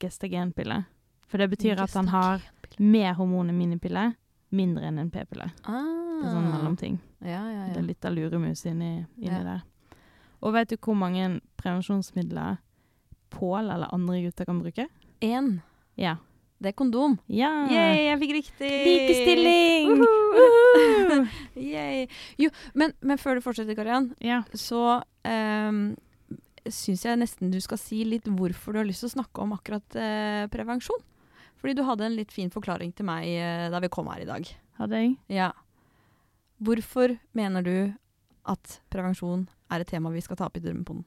[SPEAKER 2] gestagenpille. For det betyr at han har mer hormon enn minipille, mindre enn en p-pille.
[SPEAKER 1] Ah.
[SPEAKER 2] Det er sånn mellomting.
[SPEAKER 1] Ja, ja,
[SPEAKER 2] Det er litt av luremus inni, inni
[SPEAKER 1] Ja.
[SPEAKER 2] der. Og vet du hvor mange prevensjonsmidler Pål eller andre gutter kan bruke?
[SPEAKER 1] Én.
[SPEAKER 2] Ja.
[SPEAKER 1] Det er kondom.
[SPEAKER 2] Ja!
[SPEAKER 1] Yay, jeg fikk riktig!
[SPEAKER 2] Likestilling!
[SPEAKER 1] Woohoo! Yay. Jo, men, men før du fortsetter, Karian,
[SPEAKER 2] Ja.
[SPEAKER 1] så um, syns jeg nesten du skal si litt hvorfor du har lyst til å snakke om akkurat uh, prevensjon. Fordi du hadde en litt fin forklaring til meg uh, da vi kom her i dag.
[SPEAKER 2] Hadde jeg?
[SPEAKER 1] Ja. Hvorfor mener du at prevensjon er et tema vi skal ta opp i Drømmepoden?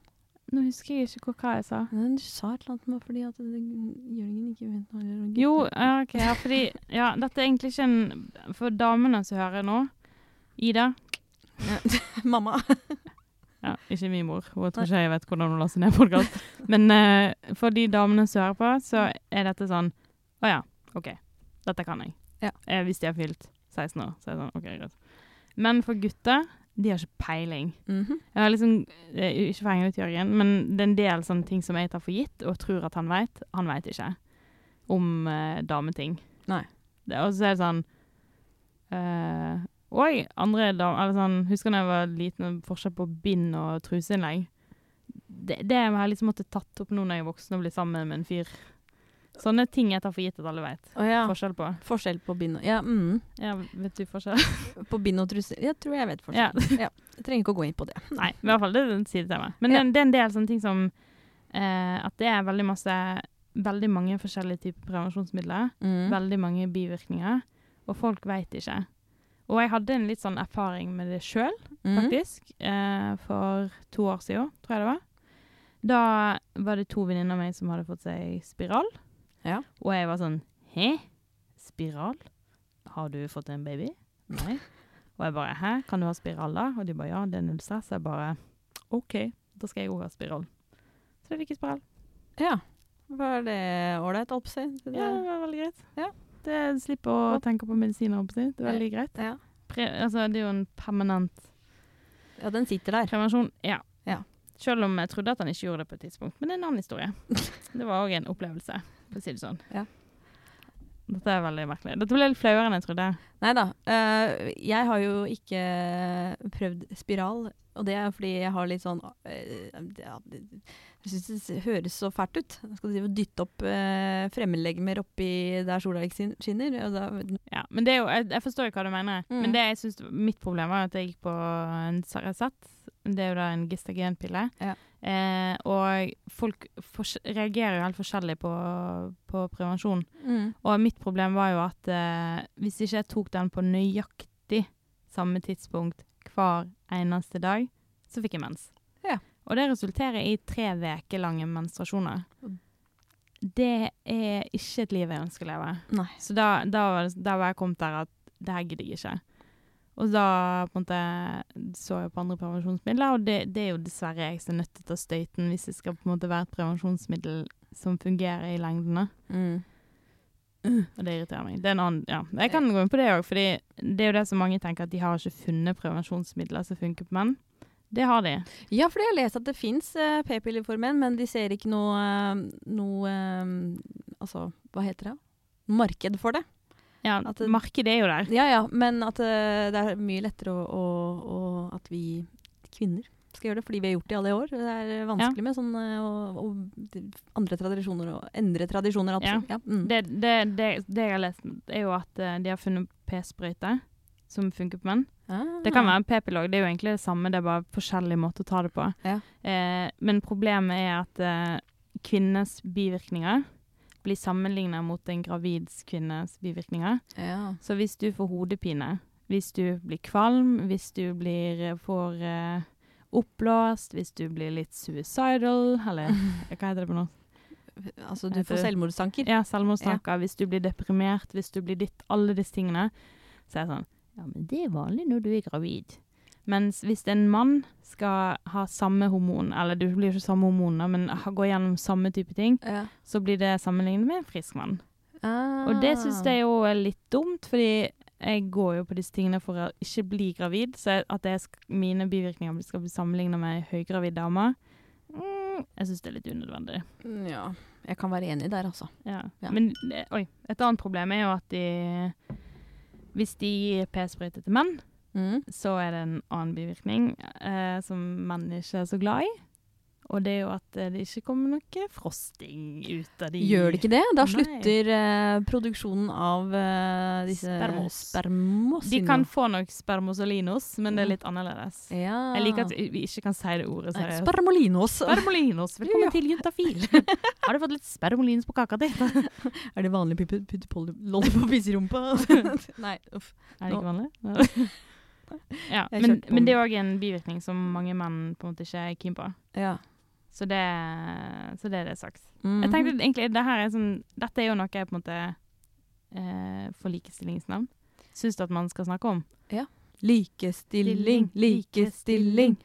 [SPEAKER 2] Nå husker jeg ikke hva, jeg sa.
[SPEAKER 1] Men Du sa et eller annet med fordi at det, Jørgen ikke vet noe om.
[SPEAKER 2] Jo, ok, ja, fordi Ja, dette er egentlig ikke en For damene som hører nå Ida,
[SPEAKER 1] Mamma.
[SPEAKER 2] Ja, ikke min mor. Hun tror ikke jeg vet hvordan hun laster ned podkast. Men uh, for de damene som hører på, så er dette sånn Å ja, OK. Dette kan jeg.
[SPEAKER 1] Ja.
[SPEAKER 2] Eh, hvis de har fylt 16 år, så er det sånn OK, greit. Men for gutter, de har ikke peiling.
[SPEAKER 1] Mhm.
[SPEAKER 2] Jeg har liksom, eh, Ikke for å henge ut Jørgen, men det er en del sånne ting som jeg tar for gitt og tror at han vet. Han vet ikke om uh, dameting.
[SPEAKER 1] Nei.
[SPEAKER 2] Og så er det sånn uh, Oi, andre damer Eller sånn Husker da jeg var liten, forskjell på bind og truseinnlegg. Det, det har jeg liksom måttet tatt opp nå når jeg er voksen og blir sammen med en fyr. Sånne ting jeg tar for gitt at alle vet.
[SPEAKER 1] Oh, ja.
[SPEAKER 2] Forskjell på.
[SPEAKER 1] Forskjell på bind og Ja, mm.
[SPEAKER 2] Ja, vet du forskjell?
[SPEAKER 1] På bind og truse. Jeg tror jeg vet forskjellen. Ja. Jeg trenger ikke å gå inn på det.
[SPEAKER 2] Nei, i hvert fall det er en sidetema. Men det, det er en del sånne ting som eh, At det er veldig masse Veldig mange forskjellige typer prevensjonsmidler.
[SPEAKER 1] Mm.
[SPEAKER 2] Veldig mange bivirkninger. Og folk veit ikke. Og jeg hadde en litt sånn erfaring med det sjøl,
[SPEAKER 1] Mm.
[SPEAKER 2] faktisk. Eh, for to år siden, tror jeg det var. Da var det to venninner av meg som hadde fått seg spiral.
[SPEAKER 1] Ja.
[SPEAKER 2] Og jeg var sånn Hæ? Spiral? Har du fått en baby? Nei. Og jeg bare Hæ, kan du ha spiral da? Og de bare ja, det er null stress. Jeg bare OK, da skal jeg òg ha spiral. Så jeg fikk jeg spiral.
[SPEAKER 1] Ja. Var det ålreit, holdt på å si?
[SPEAKER 2] Ja, det var veldig greit.
[SPEAKER 1] Ja.
[SPEAKER 2] Det Slipper å tenke på medisiner, holdt på å si. Det er veldig greit.
[SPEAKER 1] Ja.
[SPEAKER 2] Pre altså, det er jo en permanent
[SPEAKER 1] ja, den sitter der.
[SPEAKER 2] prevensjon. Ja.
[SPEAKER 1] Ja.
[SPEAKER 2] Selv om jeg trodde at han ikke gjorde det på et tidspunkt. Men det er en annen historie. det var òg en opplevelse, for å si det sånn.
[SPEAKER 1] Ja.
[SPEAKER 2] Dette er veldig merkelig. Dette ble litt flauere enn jeg trodde.
[SPEAKER 1] Nei da. Uh, jeg har jo ikke prøvd spiral, og det er fordi jeg har litt sånn uh, ja, Jeg syns det høres så fælt ut. Jeg skal drive og dytte opp uh, fremmedlegemer oppi der sola ikke skinner.
[SPEAKER 2] Ja, men det er jo, jeg, jeg forstår jo hva du mener.
[SPEAKER 1] Mm.
[SPEAKER 2] Men det jeg synes, mitt problem var at jeg gikk på en Sarasat. Det er jo da en gestagenpille.
[SPEAKER 1] Ja.
[SPEAKER 2] Eh, og folk reagerer jo helt forskjellig på, på prevensjon.
[SPEAKER 1] mm.
[SPEAKER 2] Og mitt problem var jo at eh, hvis ikke jeg tok den på nøyaktig samme tidspunkt hver eneste dag, så fikk jeg mens.
[SPEAKER 1] Ja.
[SPEAKER 2] Og det resulterer i tre uker lange menstruasjoner. Det er ikke et liv jeg ønsker å leve.
[SPEAKER 1] Nei.
[SPEAKER 2] Så da, da, var da var jeg kommet der at det her gidder jeg ikke. Og da på en måte så jeg på andre prevensjonsmidler, og det, det er jo dessverre jeg som er nødt til å ta støyten hvis det skal på en måte være et prevensjonsmiddel som fungerer i lengden.
[SPEAKER 1] Mm.
[SPEAKER 2] Og det irriterer meg. Det er en annen, ja. Jeg kan gå inn på det òg, fordi det er jo det som mange tenker at de har ikke funnet prevensjonsmidler som funker på menn. Det har de.
[SPEAKER 1] Ja, for jeg har lest at det fins uh, p-piller for menn, men de ser ikke noe, eh, noe eh, Altså, hva heter det? Marked for det.
[SPEAKER 2] Ja,
[SPEAKER 1] At
[SPEAKER 2] Markedet er jo der.
[SPEAKER 1] Ja ja, men at uh, det er mye lettere å, å, å At vi kvinner skal gjøre det, fordi vi har gjort det i alle år. Det er vanskelig med sånn og, å- andre tradisjoner og endre tradisjoner. Altså. Ja. mm.
[SPEAKER 2] Det, det, det, det jeg har lest, er jo at eh, de har funnet p-sprøyte som funker på menn.
[SPEAKER 1] Ah.
[SPEAKER 2] Det kan være en p-pilog. det er jo egentlig det samme, det er bare forskjellig måte å ta det på.
[SPEAKER 1] Ja.
[SPEAKER 2] Eh, men problemet er at eh, kvinnes bivirkninger blir sammenligna mot en gravid kvinnes bivirkninger.
[SPEAKER 1] Ja.
[SPEAKER 2] Så hvis du får hodepine, hvis du blir kvalm, hvis du blir, eh, får eh, oppblåst, hvis du blir litt suicidal, eller hva heter det på norsk?
[SPEAKER 1] Altså, du får selvmordstanker.
[SPEAKER 2] Ja, selvmordstanker. Hvis du blir deprimert, hvis du blir ditt, alle disse tingene. Så er det sånn Ja, men det er vanlig når du er gravid. Mens hvis en mann skal ha samme hormon, eller du blir ikke samme hormoner, men går gå gjennom samme type ting,
[SPEAKER 1] Ja.
[SPEAKER 2] så blir det sammenlignet med en frisk mann.
[SPEAKER 1] Ah.
[SPEAKER 2] Og det syns jeg jo er litt dumt, fordi jeg går jo på disse tingene for å ikke bli gravid. Så at jeg sk mine bivirkninger skal bli sammenlignet med ei høygravid dame, mm, jeg syns det er litt unødvendig.
[SPEAKER 1] Ja. Jeg kan være enig der, altså.
[SPEAKER 2] Ja.
[SPEAKER 1] Ja.
[SPEAKER 2] Men eh, oi, et annet problem er jo at de Hvis de gir p-sprøyte til menn,
[SPEAKER 1] Mm.
[SPEAKER 2] så er det en annen bivirkning eh, som menn ikke er så glad i. Og det er jo at eh, det ikke kommer noe frosting ut av de
[SPEAKER 1] Gjør det ikke det? Da slutter eh, produksjonen av eh, disse
[SPEAKER 2] Spermos.
[SPEAKER 1] spermos
[SPEAKER 2] De kan få nok spermosolinos, men det er litt annerledes.
[SPEAKER 1] ja.
[SPEAKER 2] Jeg liker at vi ikke kan si det ordet
[SPEAKER 1] Nei. Spermolinos.
[SPEAKER 2] Spermolinos. Velkommen
[SPEAKER 1] Ja.
[SPEAKER 2] til Juntafil. Har du fått litt spermolinos på kaka di?
[SPEAKER 1] Er det vanlig å putte på pol- på i? Nei, uff.
[SPEAKER 2] Er det ikke vanlig? ja, men, men det er òg en bivirkning som mange menn på en måte ikke er keen på.
[SPEAKER 1] Ja.
[SPEAKER 2] Så det, så det er det sagt.
[SPEAKER 1] -hmm.
[SPEAKER 2] Jeg tenkte egentlig det er sånn, Dette er jo noe jeg på en måte eh, for likestillingsnavn syns at man skal snakke om. Ja.
[SPEAKER 1] Likestilling, likestilling.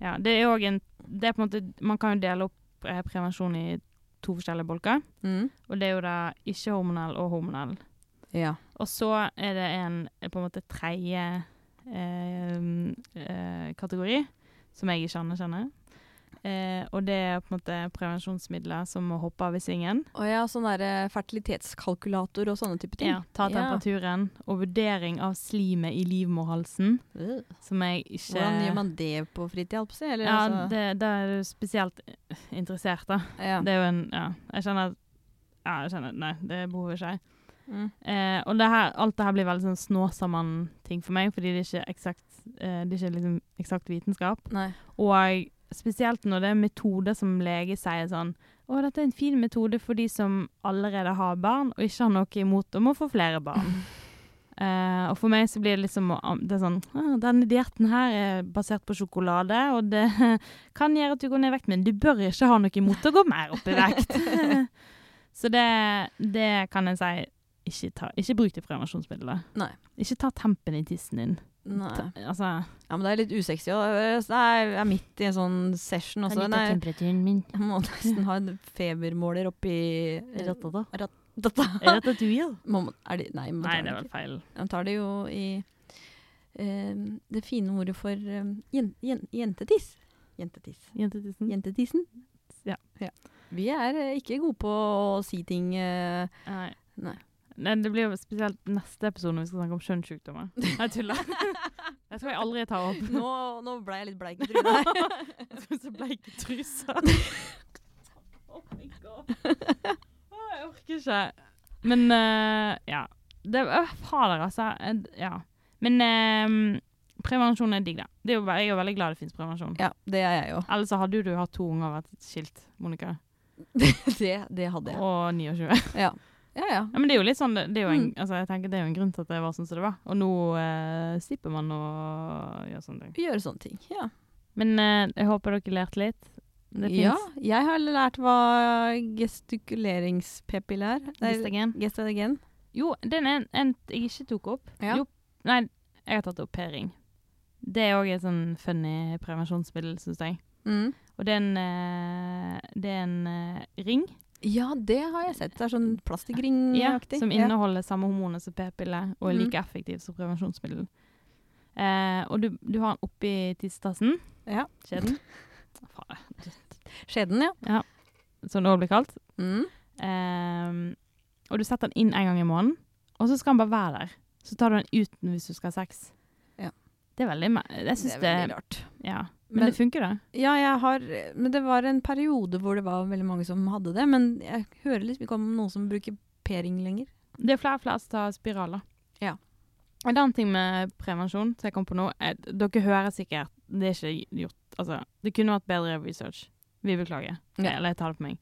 [SPEAKER 2] Ja, det er òg en Det er på en måte Man kan jo dele opp eh, prevensjon i to forskjellige bolker.
[SPEAKER 1] Mm.
[SPEAKER 2] Og det er jo da ikke-hormonell og hormonell.
[SPEAKER 1] Ja.
[SPEAKER 2] Og så er det en på en måte tredje kategori, som jeg ikke anerkjenner. Eh, og det er på en måte prevensjonsmidler som å hoppe av i svingen.
[SPEAKER 1] Og ja, sånn der fertilitetskalkulator og sånne type ting.
[SPEAKER 2] Ja, ta
[SPEAKER 1] Ja.
[SPEAKER 2] temperaturen. Og vurdering av slimet i livmorhalsen,
[SPEAKER 1] Uh.
[SPEAKER 2] som jeg ikke
[SPEAKER 1] Hvordan gjør man det på fritid, holdt på å si? Eller,
[SPEAKER 2] Ja,
[SPEAKER 1] altså,
[SPEAKER 2] det, da er du spesielt eh, interessert, da.
[SPEAKER 1] ja.
[SPEAKER 2] Det er jo en Ja, jeg kjenner at Ja, jeg kjenner Nei, det behover ikke jeg.
[SPEAKER 1] Mm.
[SPEAKER 2] Eh, og det her, alt det her blir veldig sånn snåsamann-ting for meg, fordi det er ikke eksakt eh, Det er ikke liksom eksakt vitenskap.
[SPEAKER 1] Nei.
[SPEAKER 2] Og spesielt når det er metoder som lege sier sånn Å, dette er en fin metode for de som allerede har barn, og ikke har noe imot om å få flere barn. Uh, og for meg så blir det liksom Det sånn «Ah, Denne dietten her er basert på sjokolade, og det kan gjøre at du går ned i vekt, men du bør ikke ha noe imot å gå mer opp i vekt. så det, det kan jeg si ikke, ta, ikke bruk det prevensjonsmidler.
[SPEAKER 1] Nei.
[SPEAKER 2] Ikke ta tempen i tissen din.
[SPEAKER 1] Nei.
[SPEAKER 2] Ta, altså
[SPEAKER 1] Ja, men det er litt usexy. òg. jeg er midt i en sånn session også. av
[SPEAKER 2] temperaturen min?
[SPEAKER 1] jeg må nesten ha en febermåler oppi
[SPEAKER 2] Rattata.
[SPEAKER 1] Rattata.
[SPEAKER 2] Er du gjør?
[SPEAKER 1] Må er det, nei, man
[SPEAKER 2] Nei, det er vel feil.
[SPEAKER 1] Man tar det jo i uh, det fine ordet for jen, jen, jentetiss. Jentetiss.
[SPEAKER 2] Jentetissen?
[SPEAKER 1] Jentetissen.
[SPEAKER 2] Ja.
[SPEAKER 1] Vi er ikke gode på å si ting Uh,
[SPEAKER 2] Nei.
[SPEAKER 1] Nei.
[SPEAKER 2] Nei, det blir jo spesielt neste episode når vi skal snakke om kjønnssykdommer. Jeg tuller. Jeg tror jeg aldri tar opp.
[SPEAKER 1] nå, nå ble jeg litt bleik i trynet her.
[SPEAKER 2] Jeg tror så bleik i trusa. Oh my god. Jeg orker ikke. Men uh, ja. Det Fader, altså. Ja. Men uh, prevensjon er digg, da. Det er jo, jeg er jo veldig glad det fins prevensjon.
[SPEAKER 1] ja, det er jeg jo.
[SPEAKER 2] Ellers hadde jo du hatt to unger og vært skilt, Monica.
[SPEAKER 1] det, det hadde jeg.
[SPEAKER 2] Og 29.
[SPEAKER 1] Ja. Ja, ja.
[SPEAKER 2] Ja, men det er jo litt sånn, det, er jo en,
[SPEAKER 1] Mm.
[SPEAKER 2] altså jeg tenker det er jo en grunn til at det var sånn som det var. Og nå eh, slipper man å gjøre sånne ting.
[SPEAKER 1] Gjøre sånne ting. Ja.
[SPEAKER 2] Men eh, jeg håper dere lærte litt. Det
[SPEAKER 1] ja, jeg har lært hva gestikuleringspepil er.
[SPEAKER 2] Gestagen.
[SPEAKER 1] Gestagen.
[SPEAKER 2] Jo, den er en, en jeg ikke tok opp.
[SPEAKER 1] Ja.
[SPEAKER 2] Jo, nei, jeg har tatt opp p-ring. Det er òg et sånn funny prevensjonsmiddel, syns jeg.
[SPEAKER 1] Mm.
[SPEAKER 2] Og det er en, eh, det er en eh, ring
[SPEAKER 1] Ja, det har jeg sett. Det er sånn
[SPEAKER 2] ja, som inneholder samme hormoner som p-pille, og er
[SPEAKER 1] Mm.
[SPEAKER 2] like effektiv som prevensjonsmiddel. Eh, og du, du har den oppi tissetassen.
[SPEAKER 1] Ja.
[SPEAKER 2] Skjeden.
[SPEAKER 1] Skjeden, ja.
[SPEAKER 2] Som det òg blir kalt.
[SPEAKER 1] Mm.
[SPEAKER 2] Eh, og du setter den inn en gang i måneden, og så skal den bare være der. Så tar du den ut hvis du skal ha sex.
[SPEAKER 1] Ja.
[SPEAKER 2] Det er veldig Jeg
[SPEAKER 1] Det
[SPEAKER 2] syns
[SPEAKER 1] er
[SPEAKER 2] det,
[SPEAKER 1] veldig rart.
[SPEAKER 2] Ja. Men,
[SPEAKER 1] Men-
[SPEAKER 2] det funker, da?
[SPEAKER 1] Ja, jeg har Men det var en periode hvor det var veldig mange som hadde det. Men jeg hører liksom ikke om noen som bruker p-ring lenger.
[SPEAKER 2] Det er flere og flere som tar spiraler.
[SPEAKER 1] Ja.
[SPEAKER 2] En annen ting med prevensjon som jeg kom på nå, er dere hører sikkert Det er ikke gjort Altså, det kunne vært bedre research. Vi beklager.
[SPEAKER 1] Ja.
[SPEAKER 2] Eller jeg tar det på meg.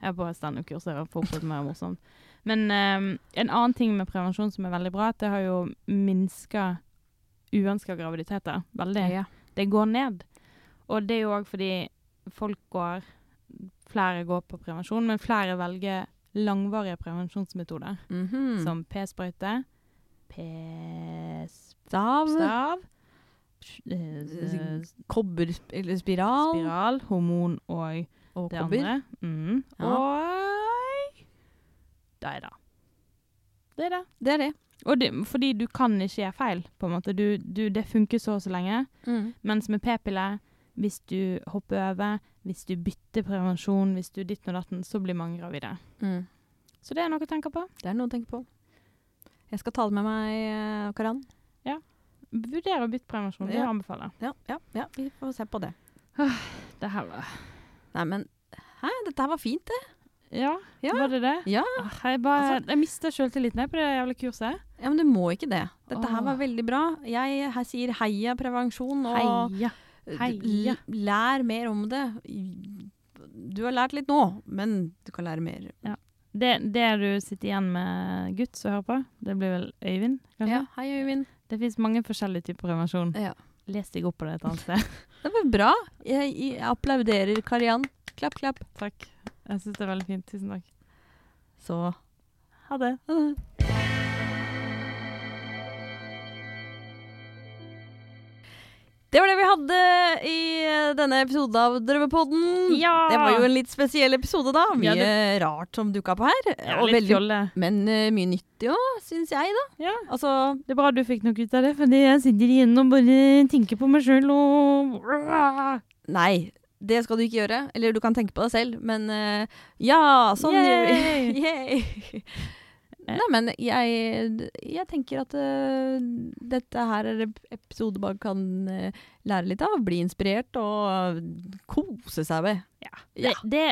[SPEAKER 2] Jeg er på standup-kurs, det får opp mer morsomt. Men um, en annen ting med prevensjon som er veldig bra, at det har jo minska uønska graviditeter veldig.
[SPEAKER 1] Ja.
[SPEAKER 2] Det går ned. Og det er jo òg fordi folk går Flere går på prevensjon, men flere velger langvarige prevensjonsmetoder.
[SPEAKER 1] Mhm.
[SPEAKER 2] Som p-sprøyte, p-stav,
[SPEAKER 1] Stav.
[SPEAKER 2] eh,
[SPEAKER 1] Kobberspiral.
[SPEAKER 2] spiral, hormon og
[SPEAKER 1] Og
[SPEAKER 2] det
[SPEAKER 1] kobber.
[SPEAKER 2] andre. Mm.
[SPEAKER 1] Ja.
[SPEAKER 2] Og det er det. Det er det.
[SPEAKER 1] Det er det.
[SPEAKER 2] Det, fordi du kan ikke gjøre feil, på en måte. Du, du, det funker så og så lenge.
[SPEAKER 1] Mm.
[SPEAKER 2] Mens med p-piller, hvis du hopper over, hvis du bytter prevensjon, hvis du ditt og datten, så blir mange gravide.
[SPEAKER 1] Mm.
[SPEAKER 2] Så det er noe å tenke på.
[SPEAKER 1] Det er noe å tenke på. Jeg skal ta det med meg, Karan. Ja.
[SPEAKER 2] Vurder å bytte prevensjon. Det
[SPEAKER 1] Ja.
[SPEAKER 2] anbefaler jeg.
[SPEAKER 1] Ja, ja, ja, vi får se på det.
[SPEAKER 2] Det her var
[SPEAKER 1] Nei, men Hæ, dette her var fint, det.
[SPEAKER 2] Ja,
[SPEAKER 1] Ja.
[SPEAKER 2] var det det?
[SPEAKER 1] Ja.
[SPEAKER 2] Jeg, bare,
[SPEAKER 1] Altså-
[SPEAKER 2] jeg mista sjøltilliten på det jævla kurset.
[SPEAKER 1] ja, men du må ikke det. Dette her var veldig bra. Jeg sier heia prevensjon, og
[SPEAKER 2] Heia. Heia.
[SPEAKER 1] lær mer om det. Du har lært litt nå, men du kan lære mer.
[SPEAKER 2] Det, det du sitter igjen med gutt som hører på, det blir vel Øyvind, kanskje?
[SPEAKER 1] Ja, hei, Øyvind.
[SPEAKER 2] Det fins mange forskjellige typer prevensjon.
[SPEAKER 1] Ja.
[SPEAKER 2] Les deg opp på det et annet sted.
[SPEAKER 1] Det var bra. Jeg, jeg applauderer Kariann. Klapp, klapp.
[SPEAKER 2] Takk. Jeg syns det er veldig fint. Tusen takk.
[SPEAKER 1] Så
[SPEAKER 2] Ha det.
[SPEAKER 1] ha det. Det var det vi hadde i eh, denne episoden av Drømmepodden.
[SPEAKER 2] Ja!
[SPEAKER 1] Det var jo en litt spesiell episode, da. Mye
[SPEAKER 2] Ja,
[SPEAKER 1] rart som dukka på her.
[SPEAKER 2] Ja,
[SPEAKER 1] og veldig,
[SPEAKER 2] fjolle.
[SPEAKER 1] men uh, mye nyttig òg, syns jeg, da.
[SPEAKER 2] Ja.
[SPEAKER 1] Altså,
[SPEAKER 2] Det er bra du fikk noe ut av det, fordi jeg sitter igjen og bare tenker på meg sjøl og
[SPEAKER 1] nei. Det skal du ikke gjøre. Eller du kan tenke på deg selv, men uh, ja, sånn gjør vi. Nei, men jeg, jeg tenker at uh, dette her er episode man kan uh, lære litt av. Bli inspirert og kose seg med.
[SPEAKER 2] Ja.
[SPEAKER 1] Ja.
[SPEAKER 2] Det, det,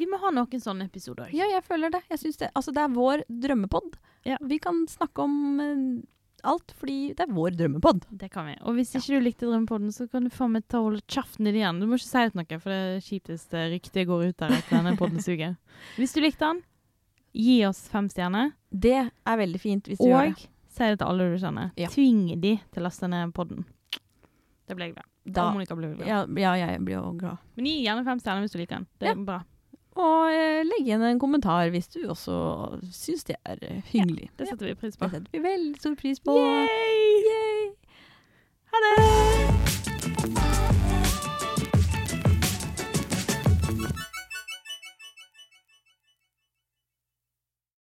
[SPEAKER 2] vi må ha noen sånne episoder.
[SPEAKER 1] Ja, jeg føler det. Jeg det. Altså, det er vår drømmepod.
[SPEAKER 2] Ja.
[SPEAKER 1] Vi kan snakke om uh, alt, fordi det er vår drømmepod.
[SPEAKER 2] Det kan vi. Og hvis ikke du likte Drømmepodden, så kan du faen meg ta og holde kjeften din igjen. Du må ikke si det til noen, for det det ryktet går ut der at denne poden suger. Hvis du likte den, gi oss fem stjerner.
[SPEAKER 1] Det er veldig fint hvis du gjør det.
[SPEAKER 2] Og si det til alle du kjenner.
[SPEAKER 1] Ja.
[SPEAKER 2] Tving de til å laste ned podden. Det ble jeg glad.
[SPEAKER 1] Da,
[SPEAKER 2] Og Monica blir glad.
[SPEAKER 1] ja, ja, jeg blir også glad.
[SPEAKER 2] Men gi gjerne fem stjerner hvis du liker den. Det er bra.
[SPEAKER 1] Og eh, legg igjen en kommentar hvis du også syns det er hyggelig. hyggelig.
[SPEAKER 2] Det setter vi pris på.
[SPEAKER 1] Det setter vi veldig stor pris på.
[SPEAKER 2] Yay!
[SPEAKER 1] Yay!
[SPEAKER 2] Ha det!